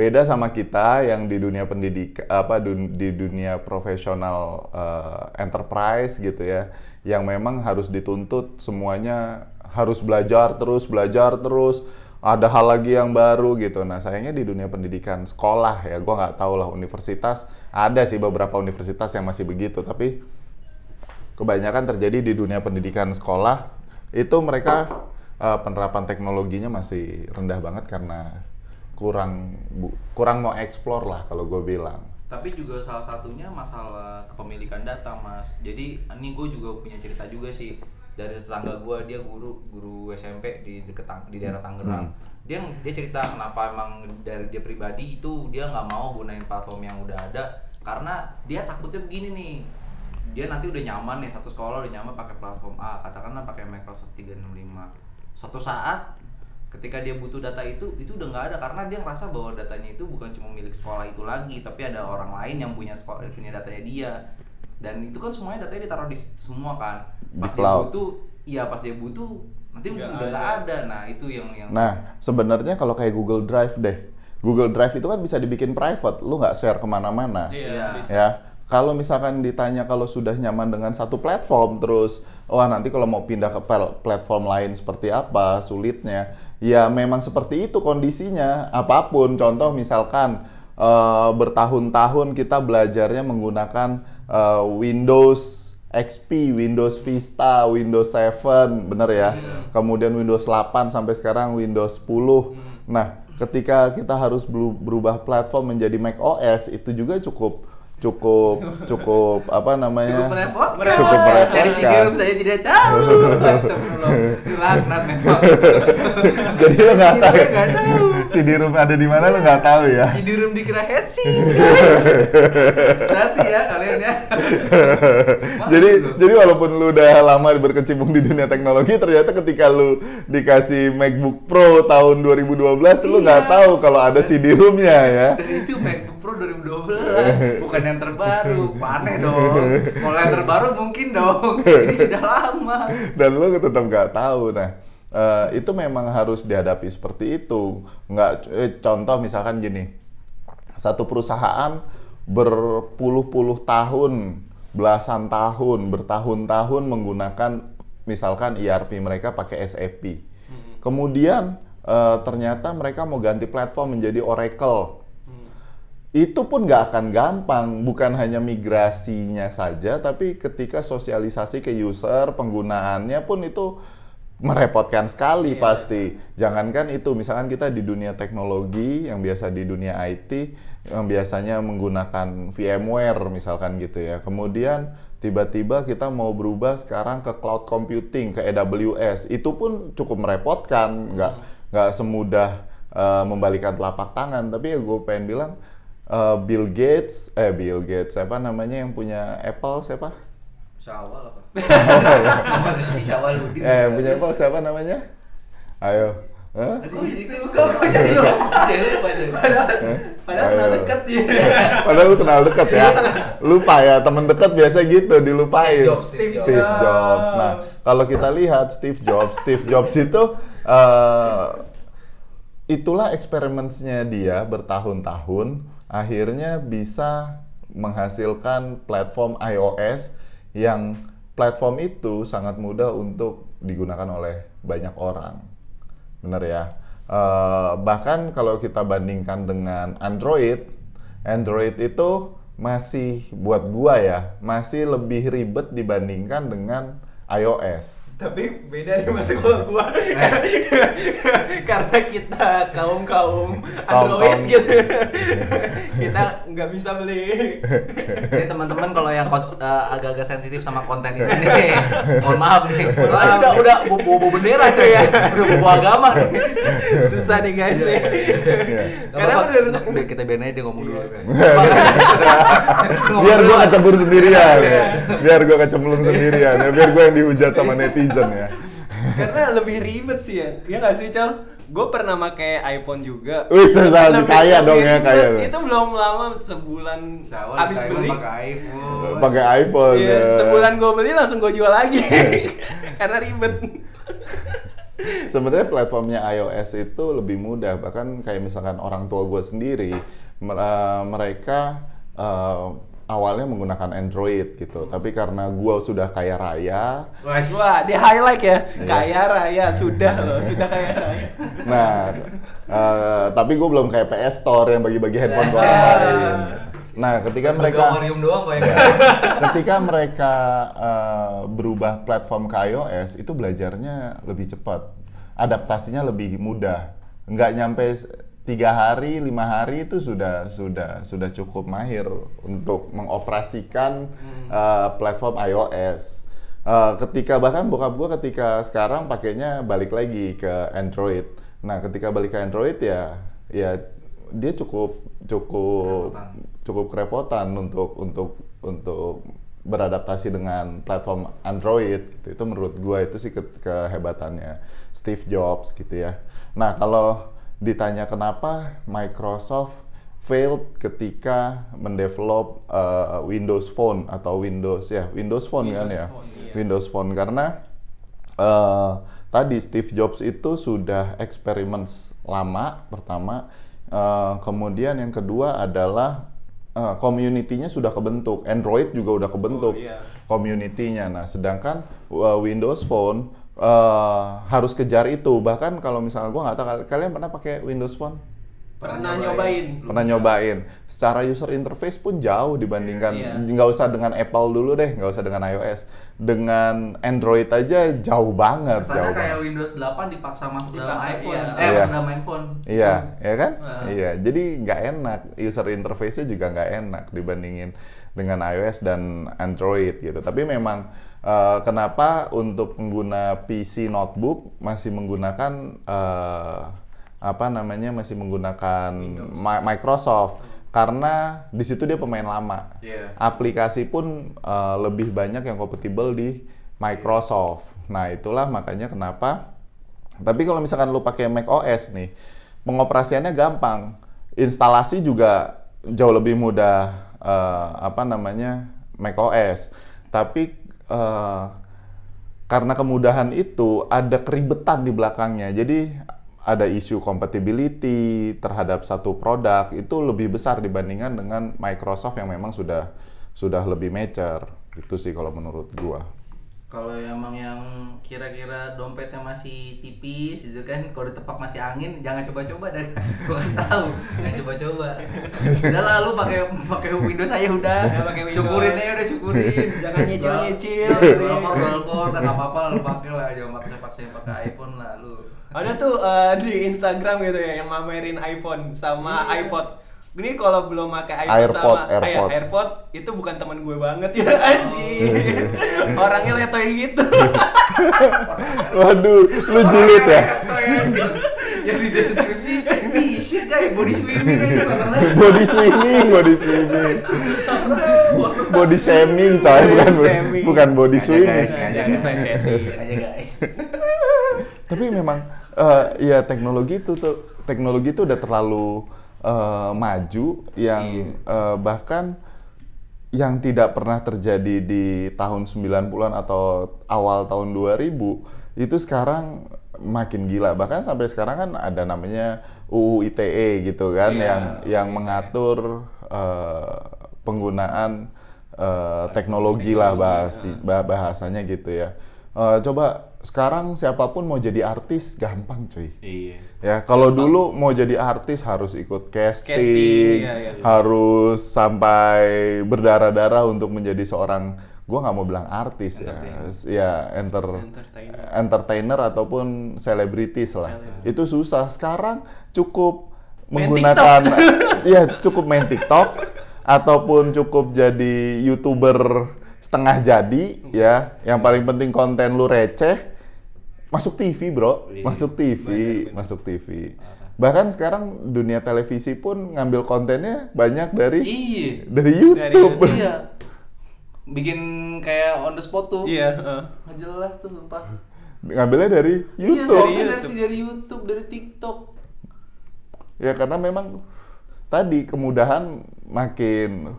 A: Beda sama kita yang di dunia pendidik apa dun- di dunia profesional eh, enterprise gitu ya, yang memang harus dituntut semuanya harus belajar terus, belajar terus, ada hal lagi yang baru gitu. Nah, sayangnya di dunia pendidikan sekolah ya, gua nggak tahu lah universitas, ada sih beberapa universitas yang masih begitu, tapi kebanyakan terjadi di dunia pendidikan sekolah itu mereka eh, penerapan teknologinya masih rendah banget karena kurang bu- kurang mau explore lah kalau gue bilang.
C: Tapi juga salah satunya masalah kepemilikan data, Mas. Jadi ini gue juga punya cerita juga sih dari tetangga gue dia guru guru SMP di deket di daerah Tangerang. Dia dia cerita kenapa emang dari dia pribadi itu dia nggak mau gunain platform yang udah ada karena dia takutnya begini nih. Dia nanti udah nyaman nih satu sekolah udah nyaman pakai platform A, katakanlah pakai Microsoft 365. Suatu saat ketika dia butuh data itu itu udah nggak ada karena dia ngerasa bahwa datanya itu bukan cuma milik sekolah itu lagi tapi ada orang lain yang punya sekolah punya datanya dia dan itu kan semuanya datanya ditaruh di semua kan
A: Di
C: pas dia
A: cloud.
C: butuh iya pas dia butuh nanti
B: Nggak
C: udah nggak ada nah itu yang yang
A: Nah, sebenarnya kalau kayak Google Drive deh, Google Drive itu kan bisa dibikin private, lu nggak share ke mana-mana.
C: Iya.
B: bisa.
A: Kalau misalkan ditanya kalau sudah nyaman dengan satu platform terus wah nanti kalau mau pindah ke platform lain seperti apa sulitnya ya memang seperti itu kondisinya apa pun contoh misalkan eh, bertahun-tahun kita belajarnya menggunakan eh, Windows XP, Windows Vista, Windows 7, bener ya. Kemudian Windows 8 sampai sekarang Windows 10. Nah, ketika kita harus berubah platform menjadi Mac OS itu juga cukup cukup cukup apa namanya?
C: Cukup merepotkan.
A: Cukup merepotkan.
C: dari si Girum saya tidak tahu. Laknat memang.
A: Jadi lo nggak tahu.
C: nggak
A: si Dirum ada di mana lo nggak tahu ya?
C: Si Dirum dikira headsing guys. Berarti ya kalian ya.
A: Jadi jadi walaupun lu udah lama berkecimpung di dunia teknologi ternyata ketika lu dikasih MacBook Pro tahun 2012 lu nggak
C: Iya.
A: tahu kalau ada CD-ROM-nya ya.
C: Dan itu MacBook Pro 2012 bukan yang terbaru. Aneh dong. Kalau yang terbaru mungkin dong. Ini sudah lama.
A: Dan lu tetap nggak tahu. Nah eh, itu memang harus dihadapi seperti itu. Nggak eh, contoh misalkan gini. Satu perusahaan berpuluh-puluh tahun belasan tahun bertahun-tahun menggunakan misalkan ERP mereka pakai SAP kemudian eh, ternyata mereka mau ganti platform menjadi Oracle itu pun nggak akan gampang. Bukan hanya migrasinya saja tapi ketika sosialisasi ke user penggunaannya pun itu merepotkan sekali pasti. jangankan itu misalkan kita di dunia teknologi yang biasa di dunia IT yang biasanya menggunakan VMware misalkan gitu ya. Kemudian tiba-tiba kita mau berubah sekarang ke cloud computing ke AWS itu pun cukup merepotkan. Nggak nggak semudah eh, membalikan telapak tangan. Tapi ya gue pengen bilang eh, Bill Gates eh Bill Gates siapa namanya yang punya Apple siapa
C: Syawal apa? Syawal Udin.
A: eh punya Apple siapa namanya ayo Hah?
C: Kok gitu? Kok kok jadi lupa? Jadi.
B: Padahal kenal
A: Ayo.
B: deket ya.
A: Padahal lu kenal deket ya. Lupa ya, temen deket biasa gitu, dilupain.
C: Steve Jobs, Steve
A: Steve
B: Jobs.
A: Jobs. Nah, kalau kita lihat Steve Jobs, Steve Jobs itu eh, itulah eksperimennya dia bertahun-tahun, akhirnya bisa menghasilkan platform iOS yang platform itu sangat mudah untuk digunakan oleh banyak orang. Bener ya. Eh, bahkan kalau kita bandingkan dengan Android, Android itu masih buat gua ya, masih lebih ribet dibandingkan dengan iOS.
B: Tapi beda nih mas kalau gua. Karena kita kaum kaum android
A: Kaum-kaum.
B: gitu. Kita nggak bisa beli.
C: Ini teman-teman kalau yang eh, agak-agak sensitif sama konten ini nih, mohon maaf nih. Soalnya udah udah bawa bawa bendera coy. Ya, udah bawa agama nih.
B: susah nih guys nih.
A: Iya.
B: karena
C: Gak apa-apa,
B: udah
C: biar kita biarin aja dia ngomong dulu.
A: biar gua kecebur sendirian. Biar gua kecemplung sendirian. Biar gua yang dihujat sama netizen ya.
B: Karena lebih ribet sih ya. Ya nggak sih cal gue pernah pakai iPhone juga.
A: Wih, susah sih,
B: Lebih-
A: kaya dong ya, kaya
B: itu belum lama sebulan
C: Syawal
B: habis
C: kita
B: beli.
C: pakai iPhone.
A: pakai iPhone
B: Iya,
A: ya.
B: sebulan gue beli langsung gue jual lagi. Karena ribet.
A: Sebenarnya platformnya iOS itu lebih mudah. Bahkan kayak misalkan orang tua gue sendiri eh, mereka eh, awalnya menggunakan Android gitu. Tapi karena gue sudah kaya raya
B: wah di highlight ya.
A: Iya.
B: kaya raya sudah loh sudah kaya raya.
A: Nah eh, tapi gue belum kayak PS Store yang bagi-bagi handphone orang lain nah ketika mereka
C: doang kok ya.
A: ketika mereka eh, berubah platform ke iOS itu belajarnya lebih cepat. Adaptasinya lebih mudah. Nggak nyampe tiga hari lima hari itu sudah sudah sudah cukup mahir untuk mengoperasikan eh, platform iOS Eh, ketika bahkan bokap gua ketika sekarang pakainya balik lagi ke Android. Nah ketika balik ke Android ya ya dia cukup cukup cukup kerepotan untuk untuk untuk beradaptasi dengan platform Android gitu. itu menurut gua itu sih ke- kehebatannya. Steve Jobs gitu ya. Nah kalau ditanya kenapa Microsoft failed ketika mendevelop uh, Windows Phone atau Windows ya Windows Phone kan
B: Windows
A: ya
B: Phone, iya.
A: Windows Phone karena eh, tadi Steve Jobs itu sudah eksperimen lama pertama Eh, kemudian yang kedua adalah eh, community-nya sudah kebentuk Android juga udah kebentuk
B: Oh, iya.
A: community-nya nah sedangkan eh, Windows Phone eh, harus kejar itu bahkan kalau misalnya gua nggak tahu kal- kalian pernah pakai Windows Phone
B: pernah nyobain
A: pernah nyobain secara user interface pun jauh dibandingkan
B: Iya.
A: nggak usah dengan Apple dulu deh nggak usah dengan iOS dengan Android aja jauh banget
C: Kesannya
A: jauh
C: kayak
A: banget
C: Windows 8 dipaksa masuk dalam
B: Dipaksa,
C: iPhone.
B: iya.
C: Eh,
A: Iya.
C: masuk dalam handphone.
A: iya ya kan
C: Nah.
A: iya jadi nggak enak user interface-nya juga nggak enak dibandingin dengan iOS dan Android gitu tapi memang eh, kenapa untuk pengguna PC notebook masih menggunakan eh, apa namanya masih menggunakan Mi- Microsoft karena di situ dia pemain lama
C: Iya.
A: aplikasi pun eh, lebih banyak yang kompatibel di Microsoft. Nah, itulah makanya kenapa. Tapi kalau misalkan lu pakai Mac OS nih, pengoperasiannya gampang. Instalasi juga jauh lebih mudah eh, apa namanya? Mac OS. Tapi eh, karena kemudahan itu ada keribetan di belakangnya. Jadi ada isu compatibility terhadap satu produk itu lebih besar dibandingkan dengan Microsoft yang memang sudah sudah lebih mature. Itu sih kalau menurut gua.
C: Kalau emang yang kira-kira dompetnya masih tipis gitu kan, kalau ditepak masih angin, jangan coba-coba dah. Gua kasih tahu, jangan coba-coba. Udah lah lu pakai pakai Windows aja udah.
B: Ya, pakai Windows.
C: Syukurin aja udah syukurin.
B: Jangan nyicil-nyicil.
C: Dolkor dolkor, udah nggak apa-apa lu pakai lah, jangan paksa-paksa pakai iPhone lah lu.
B: Ada tuh eh, di Instagram gitu ya yang mamerin iPhone sama iPod. Ini kalau belum pakai iPhone
A: AirPod,
B: sama eh,
A: AirPod.
B: AirPod itu bukan teman gue banget ya anjing. Orangnya letoy gitu.
A: Waduh, lu julid ya.
C: Yang di deskripsi, bisa kayak body swimming aja.
A: Body swimming, body swimming. Body shaming, coy, bukan bukan body swimming.
C: guys, guys. Guys.
A: Tapi memang eh, ya teknologi itu tuh teknologi itu udah terlalu eh, maju yang eh, bahkan yang tidak pernah terjadi di tahun 90-an atau awal tahun 2000 itu sekarang makin gila. Bahkan sampai sekarang kan ada namanya UU ITE gitu kan
C: Iya,
A: yang yang mengatur eh, penggunaan eh, teknologi lah bahasi, bah- bahasanya gitu ya. Eh, coba sekarang siapa pun mau jadi artis gampang cuy.
C: Iya.
A: Ya, kalau dulu mau jadi artis harus ikut casting,
B: Casting, iya, iya.
A: harus sampai berdarah-darah untuk menjadi seorang gue nggak mau bilang artis ya, ya enter,
B: Entertainer.
A: entertainer ataupun selebritis lah. Itu susah. Sekarang cukup
B: Main
A: menggunakan, ya cukup main TikTok ataupun cukup jadi youtuber setengah jadi ya. Yang paling penting konten lu receh, masuk TV bro,
C: Iya.
A: masuk TV, masuk TV. Bahkan sekarang dunia televisi pun ngambil kontennya banyak dari
C: Iya.
A: dari YouTube.
C: Iya. Bikin kayak on the spot tuh.
B: Iya, heeh.
C: Nggak jelas tuh sumpah.
A: Ngambilnya dari
C: Iya,
A: YouTube.
C: source-nya dari, dari YouTube, dari TikTok.
A: Ya karena memang tadi kemudahan makin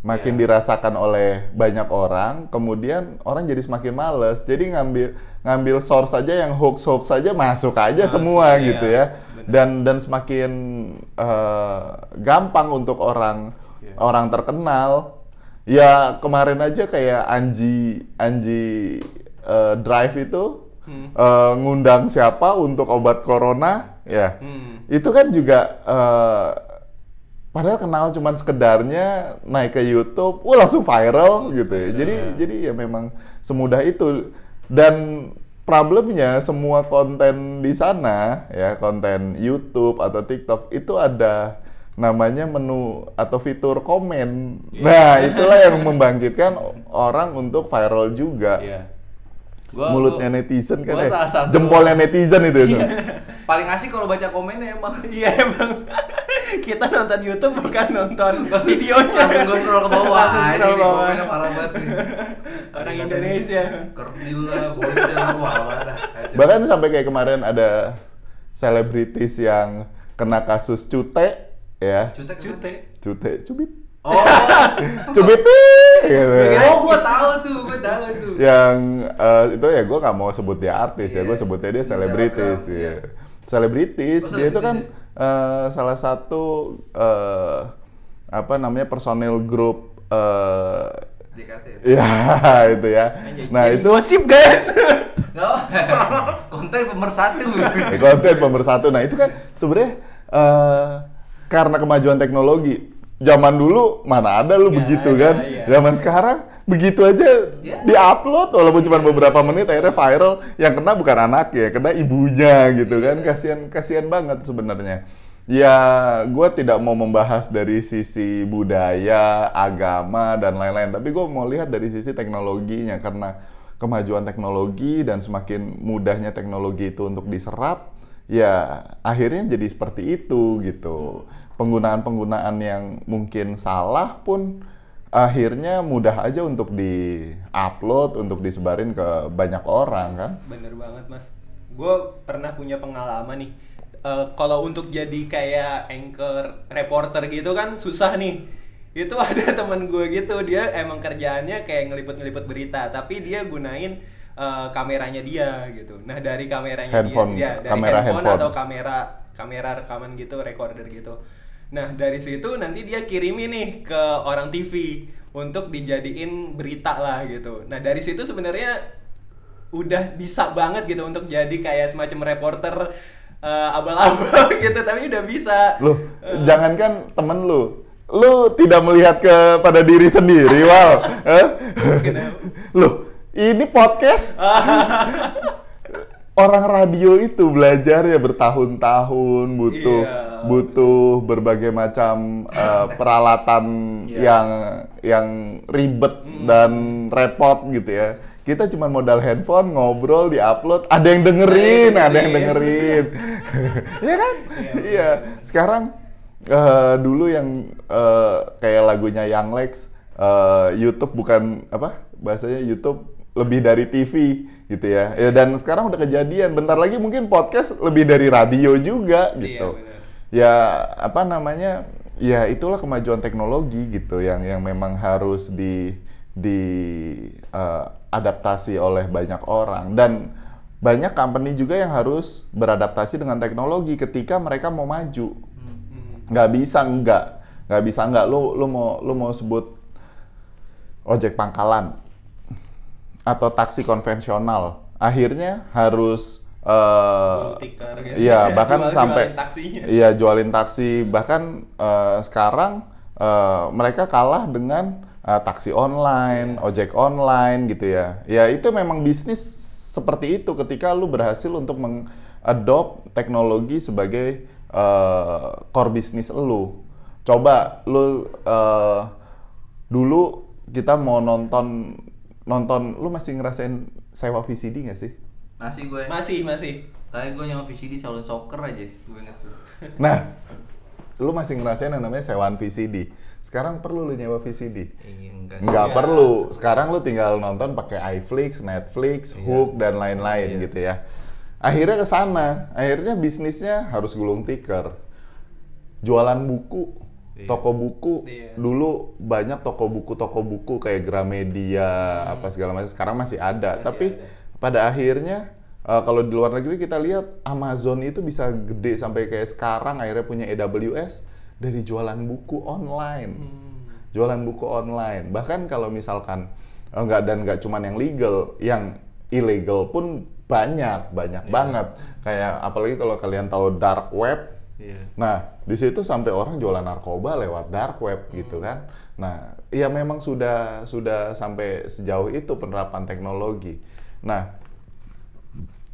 A: makin dirasakan oleh banyak orang, kemudian orang jadi semakin males. Jadi ngambil ngambil source saja yang hoax hoax saja masuk aja semua
B: iya,
A: gitu ya. Dan dan semakin eh, gampang untuk orang orang terkenal. Ya kemarin aja kayak Anji Anji eh, Drive itu eh, ngundang siapa untuk obat corona ya. Itu kan juga eh, padahal kenal cuman sekedarnya naik ke YouTube, wah langsung viral gitu ya. Jadi jadi ya memang semudah itu dan problemnya semua konten di sana ya konten YouTube atau TikTok itu ada namanya menu atau fitur komen. Nah, itulah yang membangkitkan orang untuk viral juga.
C: Iya. Gua,
A: Mulutnya
C: gua-
A: netizen kan
C: gua
A: ya.
C: salah satu-
A: Jempolnya netizen itu ya.
C: Iya. Paling asik kalau baca komennya emang.
B: Iya emang kita nonton YouTube bukan nonton videonya.
C: Langsung gue scroll ke bawah.
B: Langsung
C: Ah,
B: scroll
C: ini
B: bawah.
C: komennya parah banget nih.
B: Orang Indonesia.
C: Kerdil lah, bocil lah, wah.
A: Bahkan sampai kayak kemarin ada selebritis yang kena kasus cute ya.
C: Cutek.
B: Cute.
A: Cute, cubit.
C: Oh,
A: Cubit gitu.
C: oh gue tahu tuh, gue tahu tuh.
A: Yang eh, itu ya gue nggak mau sebut dia artis ya, gue sebutnya dia selebritis ya.
C: iya.
A: Selebritis,
C: Oh,
A: dia itu kan eh, salah satu eh, apa namanya personel grup eh
C: JKT.
A: ya itu ya. Nah
B: Jadi
A: itu
B: gosip guys.
C: Nggak, konten pemersatu.
A: Konten pemersatu. Nah itu kan sebenarnya eh, karena kemajuan teknologi. Zaman dulu mana ada lu
B: Nggak
A: begitu kan?
B: iya.
A: Zaman sekarang begitu aja
C: Iya.
A: diupload walaupun cuma beberapa menit akhirnya viral. Yang kena bukan anak ya, kena ibunya gitu kan. Kasihan kasihan banget sebenarnya. Ya, gue tidak mau membahas dari sisi budaya, agama dan lain-lain. Tapi gue mau lihat dari sisi teknologinya karena kemajuan teknologi dan semakin mudahnya teknologi itu untuk diserap, ya akhirnya jadi seperti itu gitu. Penggunaan-penggunaan yang mungkin salah pun akhirnya mudah aja untuk di-upload, untuk disebarin ke banyak orang kan.
B: Bener banget mas. Gue pernah punya pengalaman nih. Eh, kalau untuk jadi kayak anchor reporter gitu kan susah nih. Itu ada teman gue gitu dia emang kerjaannya kayak ngeliput-ngeliput berita, tapi dia gunain eh, kameranya dia gitu. Nah dari kameranya
A: Handphone,
B: dia, dia dari
A: kamera
B: handphone,
A: handphone.
B: atau kamera kamera rekaman gitu, recorder gitu. Nah dari situ nanti dia kirimi nih ke orang TV untuk dijadiin berita lah gitu. Nah dari situ sebenarnya udah bisa banget gitu untuk jadi kayak semacam reporter eh, abal-abal gitu tapi udah bisa
A: Loh, jangankan temen lu, lu tidak melihat kepada diri sendiri, Wal. Eh? Loh, ini podcast. Orang radio itu belajar ya bertahun-tahun, butuh
B: Iya.
A: butuh berbagai macam eh, peralatan yang yang ribet dan repot gitu ya. Kita cuma modal handphone, ngobrol, diupload, ada yang dengerin, ada yang dengerin. Iya kan? Iya. Sekarang eh, dulu yang eh, kayak lagunya Young Lex, eh, YouTube bukan apa bahasanya YouTube lebih dari TV gitu ya. ya. Dan sekarang udah kejadian. Bentar lagi mungkin podcast lebih dari radio juga gitu.
B: benar.
A: ya apa namanya? Ya itulah kemajuan teknologi gitu yang yang memang harus di di eh, adaptasi oleh banyak orang dan banyak company juga yang harus beradaptasi dengan teknologi ketika mereka mau maju nggak bisa enggak nggak bisa enggak lu lu mau lu mau sebut ojek pangkalan atau taksi konvensional akhirnya harus
B: ticker gitu.
A: iya bahkan
B: Jual-jualin
A: sampai iya jualin taksi bahkan eh, sekarang eh, mereka kalah dengan uh, taksi online, ojek online gitu ya. Ya itu memang bisnis seperti itu ketika lu berhasil untuk mengadopt teknologi sebagai uh, core bisnis lu. Coba lu uh, dulu kita mau nonton nonton lu masih ngerasain sewa VCD nggak sih?
C: Masih gue.
B: Masih, masih.
C: Tadi gue nyawa VCD Shaolin Soccer aja, gue inget tuh.
A: Nah, lu masih ngerasain yang namanya sewaan VCD. Sekarang perlu lu nyewa VCD.
C: Iya, enggak sih.
A: Nggak perlu. Sekarang lu tinggal nonton pakai iFlix, Netflix,
C: Iya.
A: Hook dan lain-lain gitu ya. Akhirnya ke sana. Akhirnya bisnisnya harus gulung tikar. Jualan buku, toko buku.
B: Iya.
A: Dulu banyak toko buku, toko buku kayak Gramedia, apa segala macam. Sekarang masih ada. Tapi pada akhirnya eh, kalau di luar negeri kita lihat Amazon itu bisa gede sampai kayak sekarang akhirnya punya AWS dari jualan buku online jualan buku online. Bahkan kalau misalkan eh, nggak dan nggak cuman yang legal, yang ilegal pun banyak, banyak banget. Kayak apalagi kalau kalian tahu dark web.
C: Iya.
A: Nah, di situ sampai orang jualan narkoba lewat dark web gitu kan. Nah, ya memang sudah sudah sampai sejauh itu penerapan teknologi. Nah,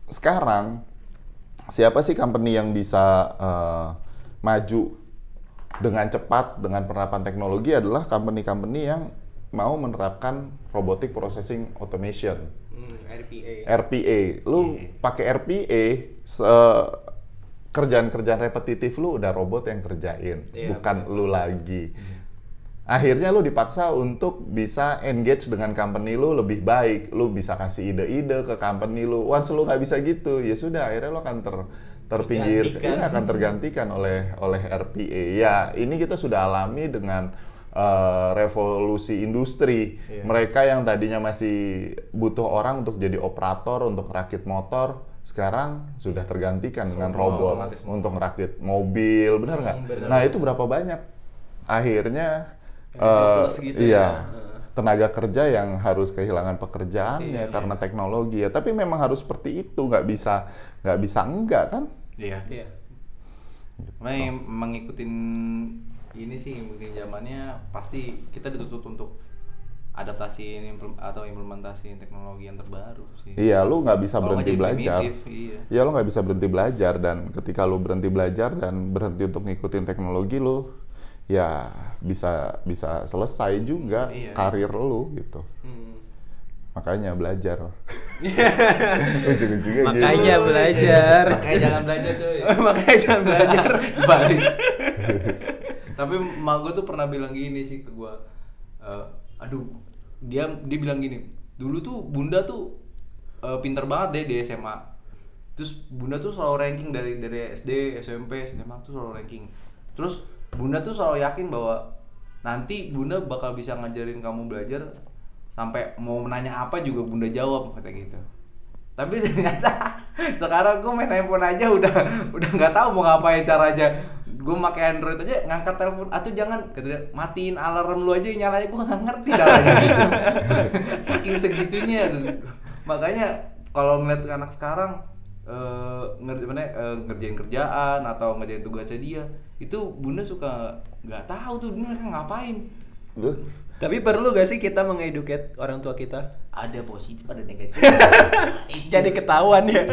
A: sekarang siapa sih company yang bisa eh, maju dengan cepat dengan penerapan teknologi adalah company-company yang mau menerapkan robotic processing automation.
B: Hmm, RPA.
A: RPA. Lu pakai RPA se- kerjaan-kerjaan repetitif lu udah robot yang kerjain,
B: Iya,
A: bukan lu lagi. Akhirnya lu dipaksa untuk bisa engage dengan company lu lebih baik. Lu bisa kasih ide-ide ke company lu. Once lu nggak bisa gitu, ya sudah akhirnya lu akan ter terpinggir,
B: Tergantikan.
A: iya, akan tergantikan oleh oleh RPA. Ya, ini kita sudah alami dengan eh, revolusi industri.
C: Iya.
A: Mereka yang tadinya masih butuh orang untuk jadi operator, untuk rakit motor, sekarang sudah tergantikan dengan robot untuk rakit mobil, benar nggak?
B: benar.
A: Nah itu berapa banyak? Akhirnya eh,
B: gitu
A: iya,
B: ya.
A: tenaga kerja yang harus kehilangan pekerjaannya
B: Iya,
A: karena teknologi ya. Tapi memang harus seperti itu, nggak bisa nggak bisa enggak kan?
C: Iya.
B: Iya.
C: Emang ngikutin ini sih ngikutin zamannya pasti kita dituntut untuk adaptasi impl- atau implementasi teknologi yang terbaru sih.
A: Iya, lu nggak bisa berhenti belajar.
C: primitif, Iya.
A: Ya lo nggak bisa berhenti belajar dan ketika lo berhenti belajar dan berhenti untuk ngikutin teknologi lo, ya bisa bisa selesai juga
C: Iya.
A: karir lo gitu.
B: Hmm.
A: Makanya belajar. Ujung-ujungnya gitu.
B: Makanya belajar.
C: Makanya jangan belajar coy.
B: Makanya jangan belajar.
C: Balik. Tapi mak gue tuh pernah bilang gini sih ke gue. Eh, aduh, dia dia bilang gini. Dulu tuh bunda tuh eh, pinter banget deh di SMA. Terus bunda tuh selalu ranking dari dari SD, SMP, SMA tuh selalu ranking. Terus bunda tuh selalu yakin bahwa nanti bunda bakal bisa ngajarin kamu belajar sampai mau menanya apa juga bunda jawab kata gitu tapi ternyata sekarang gue main handphone aja udah udah nggak tahu mau ngapain caranya gue pakai android aja ngangkat telepon atau jangan. Kata dia, matiin alarm lu aja nyalanya gue nggak ngerti caranya saking segitunya. Tuh. makanya kalau ngeliat anak sekarang eh ngerti mana eh, ngerjain kerjaan atau ngerjain tugasnya dia itu bunda suka nggak tahu tuh mereka ngapain.
A: Duh,
B: Tapi perlu gak sih kita mengeduket orang tua kita?
C: ada positif ada negatif.
B: Jadi ketahuan ya.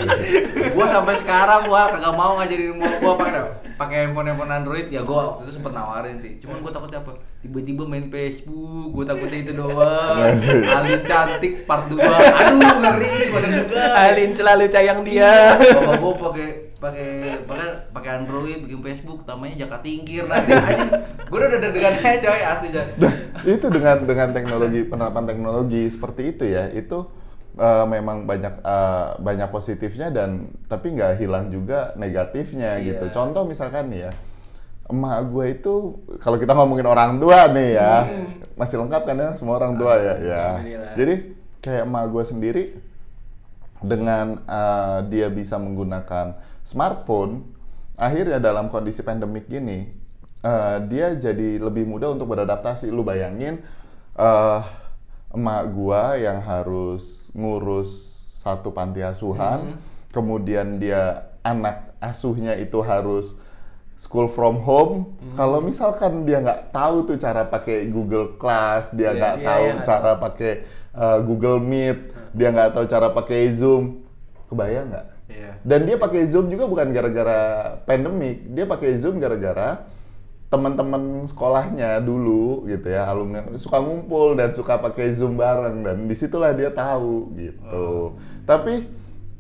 C: gua sampai sekarang gua kagak mau ngajarin mau gua pakai pakai handphone handphone Android. Ya gua waktu itu sempet nawarin sih. Cuman gua takutnya apa? Tiba-tiba main Facebook gua takutnya itu doang. Alin cantik part 2 aduh ngeri gua deg-degan.
B: Alin selalu sayang dia.
C: bapak gua pakai pakai pakai pakai Android bikin Facebook namanya Jaka Tingkir nanti aja gua udah deg-degan aja coy asli aja
A: Nah, itu dengan dengan teknologi penerapan teknologi seperti itu ya, itu eh, memang banyak eh, banyak positifnya dan tapi nggak hilang juga negatifnya
C: Iya.
A: gitu. Contoh misalkan nih ya, emak gue itu kalau kita ngomongin orang tua nih ya, masih lengkap kan ya semua orang tua ya, ya.
B: Alhamdulillah.
A: Jadi kayak emak gue sendiri dengan eh, dia bisa menggunakan smartphone, akhirnya dalam kondisi pandemik gini, eh, dia jadi lebih mudah untuk beradaptasi. Lu bayangin, eh, emak gua yang harus ngurus satu panti asuhan, kemudian dia anak asuhnya itu harus school from home.
B: Hmm.
A: kalau misalkan dia nggak tahu tuh cara pakai Google Class dia
C: Iya,
A: nggak
B: iya,
A: tahu
B: iya, nggak
A: cara pakai uh, Google Meet dia nggak tahu cara pakai Zoom. Kebayang nggak
C: Iya.
A: dan dia pakai Zoom juga bukan gara-gara pandemik dia pakai Zoom gara-gara teman-teman sekolahnya dulu gitu ya alumni suka ngumpul dan suka pakai Zoom bareng. Dan di situlah dia tahu gitu. Tapi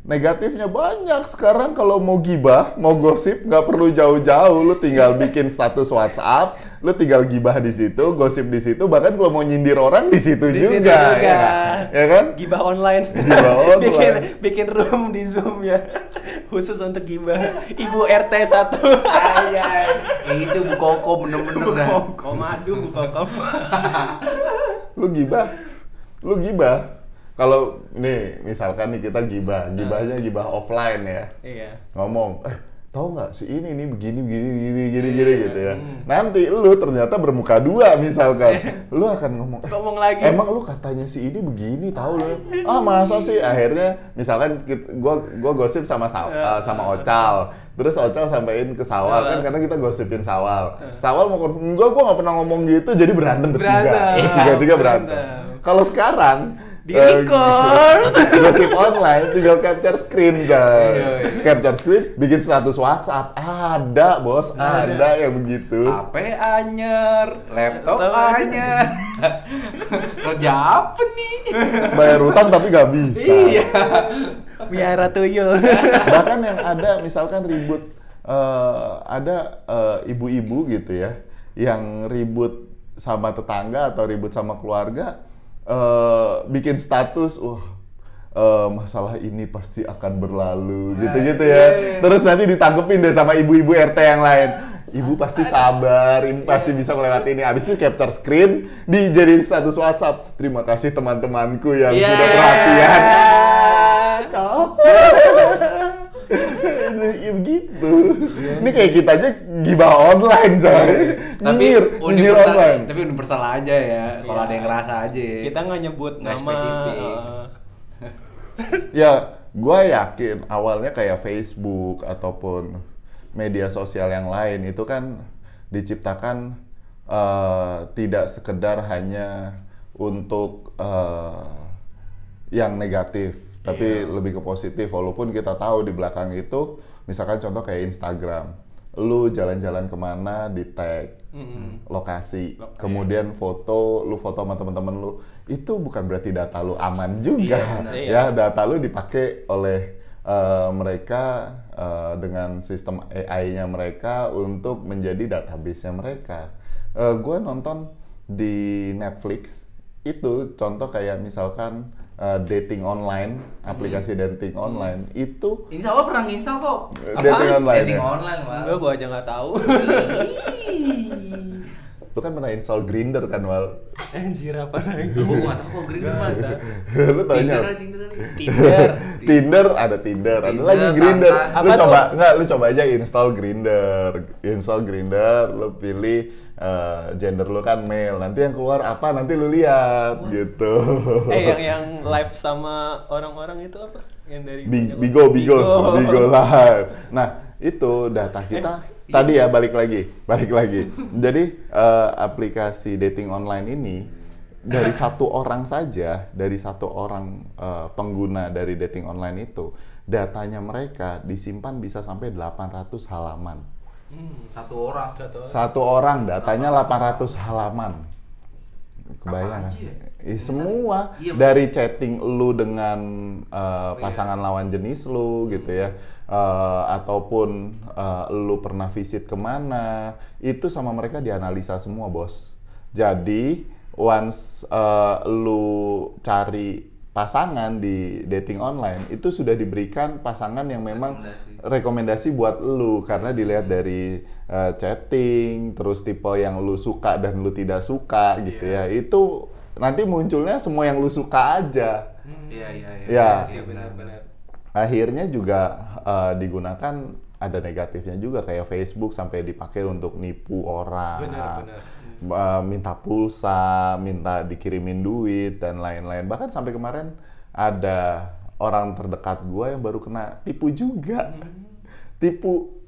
A: negatifnya banyak sekarang kalau mau gibah mau gosip nggak perlu jauh-jauh lu tinggal bikin status WhatsApp lu tinggal gibah di situ gosip di situ bahkan kalau mau nyindir orang di situ
B: Di
A: juga,
B: situ juga.
A: Ya, ya kan
B: Gibah online.
A: Gibah online.
B: bikin bikin room di Zoom ya. Khusus untuk gibah. Ibu RT 1. Ayai.
C: Eh, itu Bu Koko bener-bener dah.
B: Kok madu kok.
A: lu gibah lu gibah kalau nih misalkan nih kita gibah gibahnya gibah offline ya.
B: Iya.
A: ngomong eh tahu nggak si ini nih begini begini gini gini gini gitu ya. nanti lu ternyata bermuka dua misalkan. Lu akan ngomong "Eh,
B: Ngomong lagi.
A: emang lu katanya si ini begini tahu lu? Ah masa sih? Akhirnya misalkan gua gua gosip sama Sa- eh, sama Ocal. Terus Ocal sampein ke Sawal kan karena kita gosipin Sawal. Sawal mau enggak gua nggak pernah ngomong gitu jadi berantem bertiga
B: Berantem.
A: tiga tiga berantem.
B: Berantem.
A: kalau sekarang
B: Di
A: eh,
B: record.
A: gosip online tinggal capture screen
C: Iya,
A: guys capture screen bikin status WhatsApp ada bos ada, yang begitu
C: HP anyer, laptop anyer. Kerja apa nih?
A: bayar utang tapi nggak bisa
C: Iya.
B: Biara tuyul.
A: bahkan yang ada misalkan ribut eh, ada eh, ibu-ibu gitu ya yang ribut sama tetangga atau ribut sama keluarga eh, bikin status wah eh, masalah ini pasti akan berlalu gitu-gitu ya terus nanti ditanggepin deh sama ibu-ibu RT yang lain Ibu pasti sabar, ibu pasti bisa melewati ini. Abis itu capture screen, dijadiin status WhatsApp. Terima kasih teman-temanku yang
C: Iya.
A: sudah perhatian. Cok. ya begitu. Ini kayak kita aja gibah online, coy.
C: tapi universal,
A: online.
C: tapi universal aja ya. Kalau
B: Iya.
C: ada yang ngerasa aja.
B: Kita nggak nyebut
C: Nggak
B: nama. eh,
A: Ya, gue yakin awalnya kayak Facebook ataupun media sosial yang lain itu kan diciptakan eh, tidak sekedar hanya untuk eh, yang negatif, tapi lebih ke positif. Walaupun kita tahu di belakang itu, misalkan contoh kayak Instagram, lu jalan-jalan ke mana di tag lokasi, kemudian foto, lu foto sama teman-teman lu, itu bukan berarti data lu aman juga,
C: Iya, benar.
A: ya data lu dipakai oleh eh, mereka eh, dengan sistem AI-nya mereka untuk menjadi database-nya mereka. Eh, gua nonton di Netflix. Itu contoh kayak misalkan eh, dating online, aplikasi dating online itu
C: Ini sama pernah nginstal kok.
A: dating online.
C: Dating
A: ya?
C: online.
B: Enggak, gua aja nggak tahu.
A: Lu kan pernah install Grinder kan, Wal?
B: Anjir apa lagi?
C: Gue gak tau kok Green Mas.
A: lu taunya
C: Tinder Tinder.
B: Tinder.
A: Tinder ada Tinder, ada
C: Tinder,
A: lagi Grinder. Lu
B: Apa
A: coba nggak? Lu coba aja install Grinder, install Grinder. Lu pilih eh, gender lu kan male. Nanti yang keluar apa? Nanti lu lihat gitu.
B: eh yang yang live sama orang-orang itu apa? Yang dari
A: Bi- Bigo, Bigo, Bigo live. Nah itu data kita tadi ya balik lagi, balik lagi. Jadi eh, aplikasi dating online ini dari satu orang saja, dari satu orang eh, pengguna dari dating online itu, datanya mereka disimpan bisa sampai 800 halaman.
C: Satu orang.
B: Satu orang.
A: Satu orang datanya 800 halaman. Kebayang?
C: Ya?
A: Eh, semua
C: Iya,
A: dari chatting lu dengan uh, pasangan lawan jenis lu gitu ya, Uh, ataupun uh, lu pernah visit ke mana, itu sama mereka dianalisa semua bos. Jadi once uh, lu cari pasangan di dating online, itu sudah diberikan pasangan yang memang
C: Rekomendasi.
A: rekomendasi buat lu karena dilihat dari uh, chatting, terus tipe yang lu suka dan lu tidak suka gitu ya. Itu nanti munculnya semua yang lu suka aja.
C: Iya, iya, iya.
A: Ya.
C: Iya.
A: Akhirnya juga uh, digunakan ada negatifnya juga kayak Facebook sampai dipakai untuk nipu orang.
B: Benar-benar.
A: Uh, minta pulsa, minta dikirimin duit dan lain-lain. Bahkan sampai kemarin ada orang terdekat gue yang baru kena tipu juga. Tipu.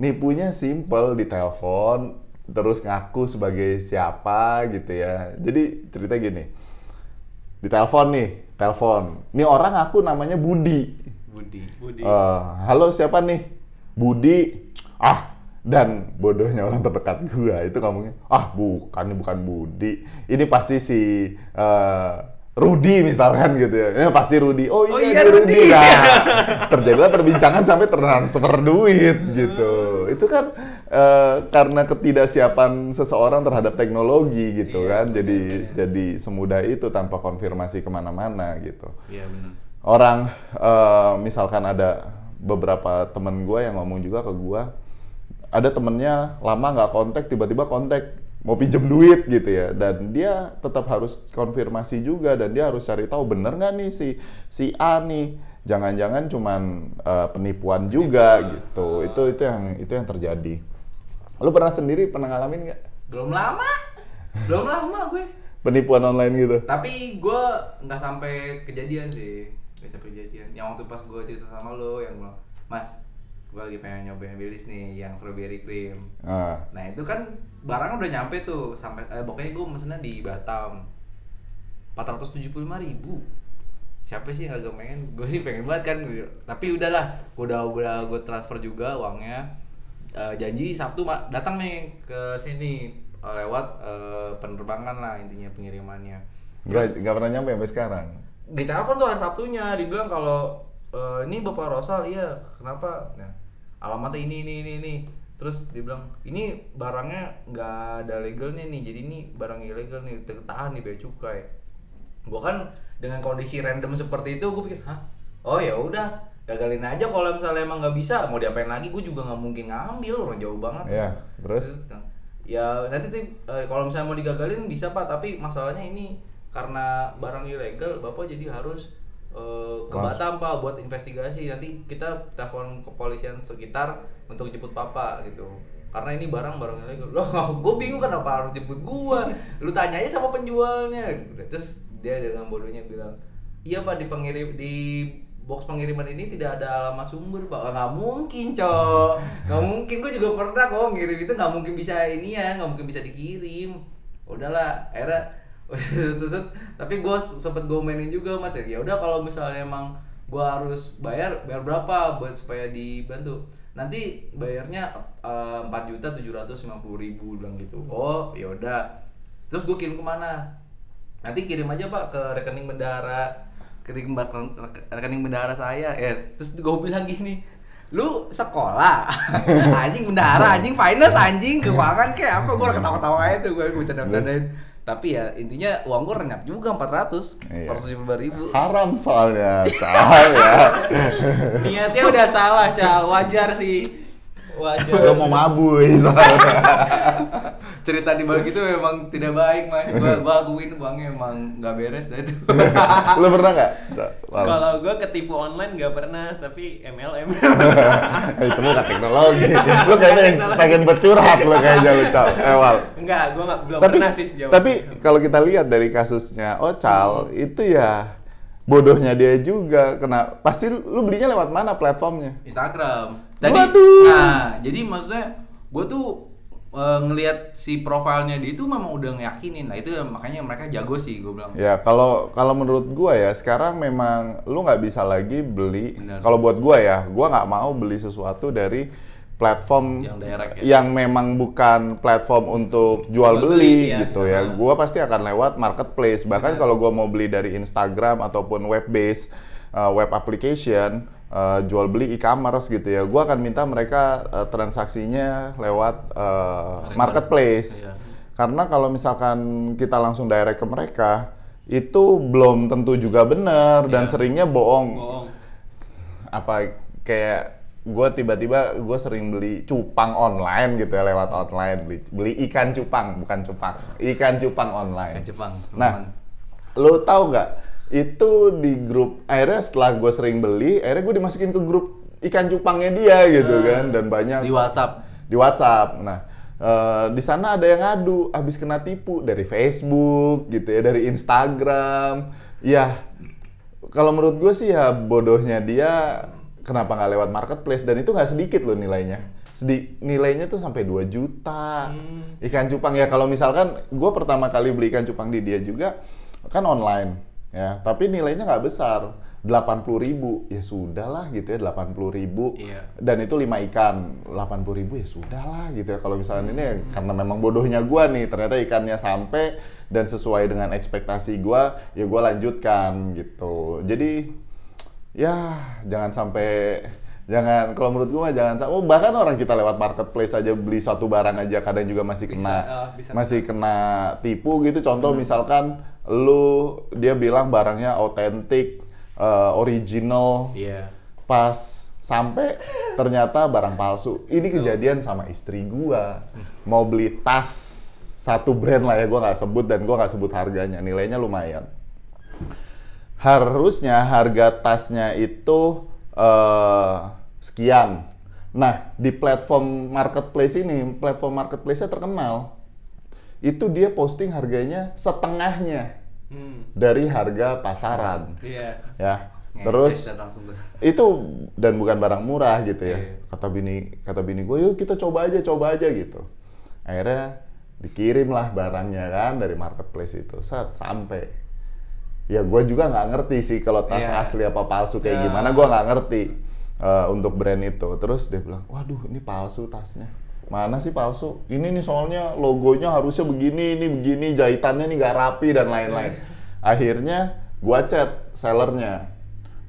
A: nipunya simple di telepon terus ngaku sebagai siapa gitu ya jadi cerita gini di telepon nih telepon ini orang aku namanya Budi
C: Budi.
B: Budi.
A: Eh, halo siapa nih? Budi. Ah dan bodohnya orang terdekat gua itu ngomongnya ah bukan ini bukan Budi. Ini pasti si eh, Rudi misalkan gitu ya. Ini pasti Rudi. Oh iya,
B: Oh
A: ini
B: iya,
A: Rudi. Nah, terjadilah perbincangan sampai transfer duit gitu. Itu kan eh, karena ketidaksiapan seseorang terhadap teknologi gitu
B: Iya,
A: kan. jadi jadi semudah itu tanpa konfirmasi ke mana-mana gitu.
C: Iya benar.
A: Orang eh, misalkan ada beberapa temen gue yang ngomong juga ke gue ada temennya lama nggak kontak tiba-tiba kontak mau pinjem duit gitu ya dan dia tetap harus konfirmasi juga dan dia harus cari tahu bener nggak nih si si A nih jangan-jangan cuman eh, penipuan juga gitu itu itu yang itu yang terjadi lu pernah sendiri pernah ngalamin nggak
C: Belum lama. Belum lama gue.
A: penipuan online gitu
C: Tapi gue nggak sampai kejadian sih. Nggak sampai kejadian. Yang waktu pas gue cerita sama lo yang bilang, Mas, gue lagi pengen nyobain Baileys nih yang strawberry cream.
A: Ah,
C: Nah itu kan barang udah nyampe tuh sampai eh, pokoknya gue mesennya di Batam. 475 ribu. Siapa sih yang agak pengen? Gue sih pengen banget kan tapi udahlah gue udah udah gue transfer juga uangnya. Eh, janji Sabtu mak datang nih ke sini eh, lewat eh, penerbangan lah intinya pengirimannya.
A: Nggak nggak pernah nyampe sampai sekarang
C: di telepon tuh hari Sabtunya dibilang kalau e, ini bapak Rosal iya kenapa? Nah alamatnya ini ini ini ini. Terus dibilang ini barangnya nggak ada legalnya nih jadi ini barang ilegal nih tahan nih bea cukai. Gua kan dengan kondisi random seperti itu gue pikir hah? Oh ya udah gagalin aja kalau misalnya emang nggak bisa mau diapain lagi? Gue juga nggak mungkin ngambil orang jauh banget.
A: Iya, terus?
C: ya nanti tuh eh, kalau misalnya mau digagalin bisa pak tapi masalahnya ini karena barang ilegal bapak jadi harus eh, ke. Batam pak buat investigasi. Nanti kita telepon kepolisian sekitar untuk jemput papa gitu. Karena ini barang barang ilegal. Loh gue bingung kenapa harus jemput gua? Lu tanya aja sama penjualnya terus dia dengan bodohnya bilang iya pak di pengirim di box pengiriman ini tidak ada alamat sumber pak. Nggak mungkin cok. Nggak mungkin. Gue juga pernah kok ngirim itu. Nggak mungkin bisa ini ya nggak mungkin bisa dikirim. Udahlah. Terus tapi gue sempet gue mainin juga mas. Ya udah kalau misalnya emang gue harus bayar bayar berapa buat supaya dibantu? Nanti bayarnya eh, empat juta tujuh ratus lima puluh ribu bilang gitu. Oh ya udah. Terus gue kirim ke mana? Nanti kirim aja pak ke rekening bendara rekening bak- rekening bendara saya. Ya terus gue bilang gini lu sekolah? Anjing bendara anjing finance anjing keuangan kayak apa? Gue ketawa-tawa aja tuh gue bercanda-bercandain tapi ya intinya uang gue renyap juga 400
A: Iya.
C: 400 ribu
A: haram soalnya salah ya
B: Niatnya udah salah, Sal. Wajar sih.
A: Lo
B: Wajar.
A: mau mabui soalnya.
C: Cerita di balik itu memang tidak baik mas. Gue gue akuin uangnya emang nggak beres dah itu.
A: Lo pernah nggak?
B: Kalau gue ketipu online nggak pernah, tapi MLM.
A: itu bukan teknologi. Lo kayak pengen, pengen bercurhat lo kayaknya lo cal. Eh Wal.
B: Enggak, gue nggak belum
A: tapi
B: pernah sih sejauh.
A: tapi kalau kita lihat dari kasusnya Ocal itu ya bodohnya dia juga. Kena pasti lu belinya lewat mana platformnya?
C: Instagram tadi
A: Waduh.
C: nah jadi maksudnya gue tuh eh, ngelihat si profilnya dia itu memang udah ngeyakinin nah itu makanya mereka jago sih gue bilang
A: Ya kalau kalau menurut gua ya sekarang memang lu nggak bisa lagi beli. Kalau buat gua ya, gua nggak mau beli sesuatu dari platform
C: Yang direct ya?
A: yang memang bukan platform untuk jual
B: Jual
A: beli,
B: beli, ya.
A: gitu ya. Gua pasti akan lewat marketplace. Bahkan kalau gua mau beli dari Instagram ataupun web based web application uh, jual beli e-commerce gitu ya. Gua akan minta mereka uh, transaksinya lewat uh, marketplace.
C: Iya.
A: Karena kalau misalkan kita langsung direct ke mereka, itu belum tentu juga benar dan
C: Iya.
A: seringnya bohong.
B: Bohong.
A: Apa kayak gue tiba-tiba gue sering beli cupang online gitu ya lewat online beli beli ikan cupang bukan cupang ikan cupang online.
C: Ikan cupang,
A: Nah, lo tahu nggak itu di grup akhirnya setelah gue sering beli akhirnya gue dimasukin ke grup ikan cupangnya dia gitu kan dan banyak
C: di WhatsApp
A: di WhatsApp. Nah, eh, di sana ada yang ngadu habis kena tipu dari Facebook gitu ya, dari Instagram. Ya, kalau menurut gue sih ya bodohnya dia kenapa nggak lewat marketplace dan itu nggak sedikit loh nilainya. sedi- nilainya tuh sampai 2 juta. Ikan cupang ya kalau misalkan gue pertama kali beli ikan cupang di dia juga kan online ya, tapi nilainya nggak besar. 80.000 ribu ya sudahlah gitu ya 80.000 ribu.
C: Iya.
A: dan itu lima ikan 80.000 ribu ya sudahlah gitu ya. Kalau misalnya ini ya karena memang bodohnya gua nih ternyata ikannya sampai dan sesuai dengan ekspektasi gua ya gua lanjutkan gitu. Jadi ya jangan sampai jangan kalau menurut gua jangan sampai oh, bahkan orang kita lewat marketplace aja beli suatu barang aja kadang juga masih kena
B: ah, bisa
A: masih kena. tipu gitu. Contoh misalkan lu dia bilang barangnya autentik eh, original
C: Iya.
A: pas sampai ternyata barang palsu. Ini kejadian sama istri gua. Mau beli tas satu brand lah ya, gua nggak sebut dan gua nggak sebut harganya. Nilainya lumayan. Harusnya harga tasnya itu eh, sekian. Nah, di platform marketplace ini, platform marketplace-nya terkenal. Itu dia posting harganya setengahnya
B: Hmm.
A: dari harga pasaran
B: Iya.
A: ya.
C: Ngecek
A: Terus itu dan bukan barang murah gitu ya
C: Iya.
A: kata bini kata bini gue yuk kita coba aja coba aja gitu akhirnya dikirim lah barangnya kan dari marketplace itu saat sampai ya gue juga nggak ngerti sih kalau tas
C: Iya.
A: asli apa palsu kayak
B: Ya.
A: gimana gue nggak ngerti eh, untuk brand itu terus dia bilang waduh ini palsu tasnya mana sih palsu? Ini nih soalnya logonya harusnya begini ini begini jahitannya nih nggak rapi dan lain-lain. Akhirnya gua chat sellernya.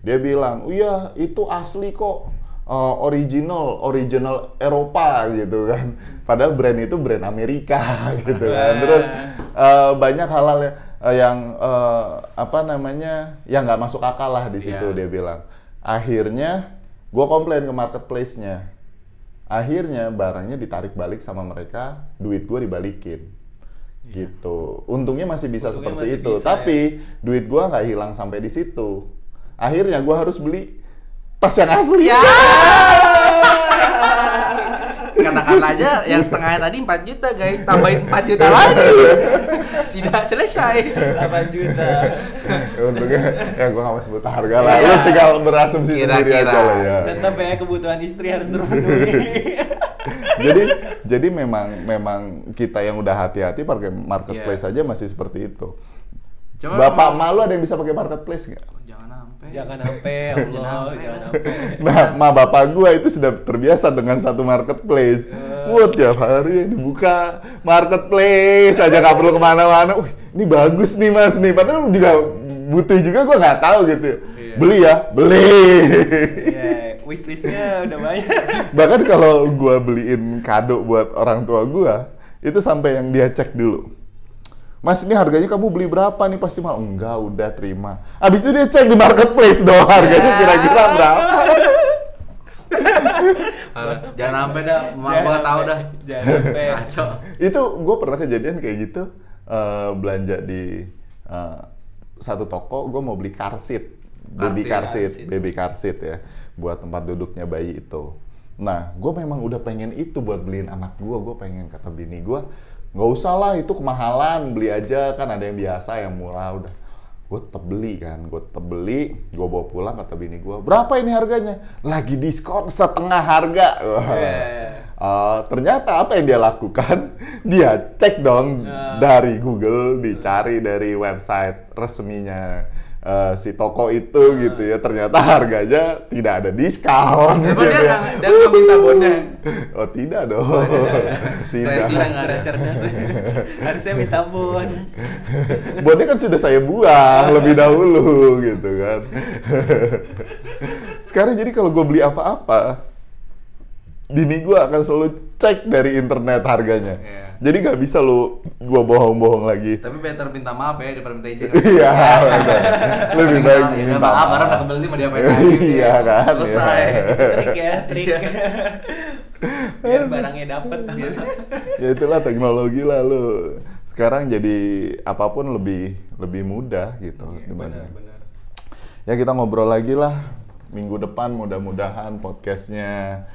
A: Dia bilang iya itu asli kok eh, original original Eropa gitu kan. Padahal brand itu brand Amerika gitu kan. Terus eh, banyak hal-hal ya- eh, yang eh, apa namanya yang nggak masuk akal lah di situ
C: Iya.
A: dia bilang. Akhirnya gua komplain ke marketplace-nya akhirnya barangnya ditarik balik sama mereka duit gue dibalikin. Gitu. Untungnya masih bisa
B: Untungnya
A: seperti
B: masih
A: itu.
B: bisa,
A: tapi duit gua nggak hilang sampai di situ. Akhirnya gua harus beli tas yang asli.
C: Ya. Katakan aja yang setengahnya tadi 4 juta guys, tambahin 4 juta lagi. Tidak selesai.
B: 8 juta.
A: untungnya ya gua nggak mau sebut harga lah lu tinggal berasumsi sendiri
C: Kira-kira.
A: aja lah ya
B: Tetap ya kebutuhan istri harus terpenuhi.
A: jadi jadi memang memang kita yang udah hati-hati pakai marketplace aja masih seperti itu
C: Cuma
A: bapak malu ada yang bisa pakai marketplace nggak
C: jangan sampai.
B: jangan sampai ya Allah,
C: Jangan
B: jangan
C: sampai.
A: Nah, ma bapak gua itu sudah terbiasa dengan satu marketplace. Wah, tiap hari dibuka marketplace aja nggak perlu ke mana-mana. Wih, ini bagus nih mas nih. Padahal juga butuh juga gua nggak tahu gitu.
C: Iya.
A: Beli ya, beli.
B: Ya, wishlistnya udah banyak.
A: Bahkan kalau gua beliin kado buat orang tua gua, itu sampai yang dia cek dulu. Mas ini harganya kamu beli berapa nih pasti mal enggak udah terima. Abis itu dia cek di marketplace dong harganya kira-kira berapa.
C: Alah, jangan sampai dah, mau gua tahu dah.
B: Jangan.
C: Kacau.
A: itu gue pernah kejadian kayak gitu eh, belanja di eh, satu toko gue mau beli car seat baby
C: car
B: seat.
A: baby car seat ya buat tempat duduknya bayi itu nah gue memang udah pengen itu buat beliin anak gue gue pengen kata bini gue nggak usah lah itu kemahalan beli aja kan ada yang biasa yang murah udah gue tetep beli kan gue tetep beli gue bawa pulang kata bini gue berapa ini harganya lagi diskon setengah harga Wah.
B: Yeah.
A: Uh, ternyata apa yang dia lakukan? Dia cek dong
B: Ya.
A: dari Google, dicari dari website resminya uh, si toko itu gitu ya. Ternyata harganya tidak ada diskon.
C: Emang
A: gitu
C: dia
A: ya.
C: dia nggak minta bonnya.
A: Oh tidak dong, tidak.
C: Resinya nggak ada.
B: Cerdas. Harusnya minta bon.
A: Bonnya kan sudah saya buang lebih dahulu gitu kan. Sekarang jadi kalau gue beli apa-apa, bini gue akan selalu cek dari internet harganya.
C: Iya.
A: Jadi nggak bisa lu gue bohong-bohong lagi.
C: Tapi better minta maaf ya daripada minta izin.
A: Iya, betul. lebih baik
C: Ya udah
A: minta
C: maaf, barang udah kebeli mau diapain lagi?
A: Iya kan,
C: Selesai.
A: iya.
B: Trik ya, trik. Biar barangnya dapet gitu.
A: ya itulah teknologi lah lu. Sekarang jadi apa pun lebih lebih mudah gitu. dibanding-
B: Benar, benar.
A: Ya kita ngobrol lagi lah minggu depan mudah-mudahan podcastnya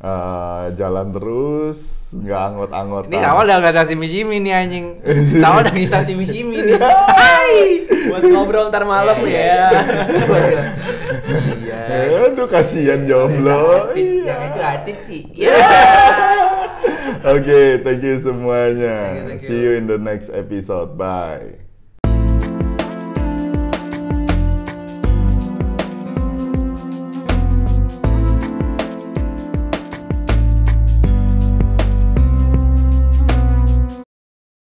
A: eh, jalan terus nggak anggot-anggotan.
C: Ini awal udah gak ada simi-simi nih anjing. Awal udah ngistal simi-simi nih. Hai.
B: Buat ngobrol ntar malam
C: Iya,
B: ya.
C: Iya.
A: Aduh kasihan jomblo.
C: Yang itu hati Ci. Ya.
A: Oke, thank you semuanya.
C: Thank you, thank you.
A: See you in the next episode. Bye.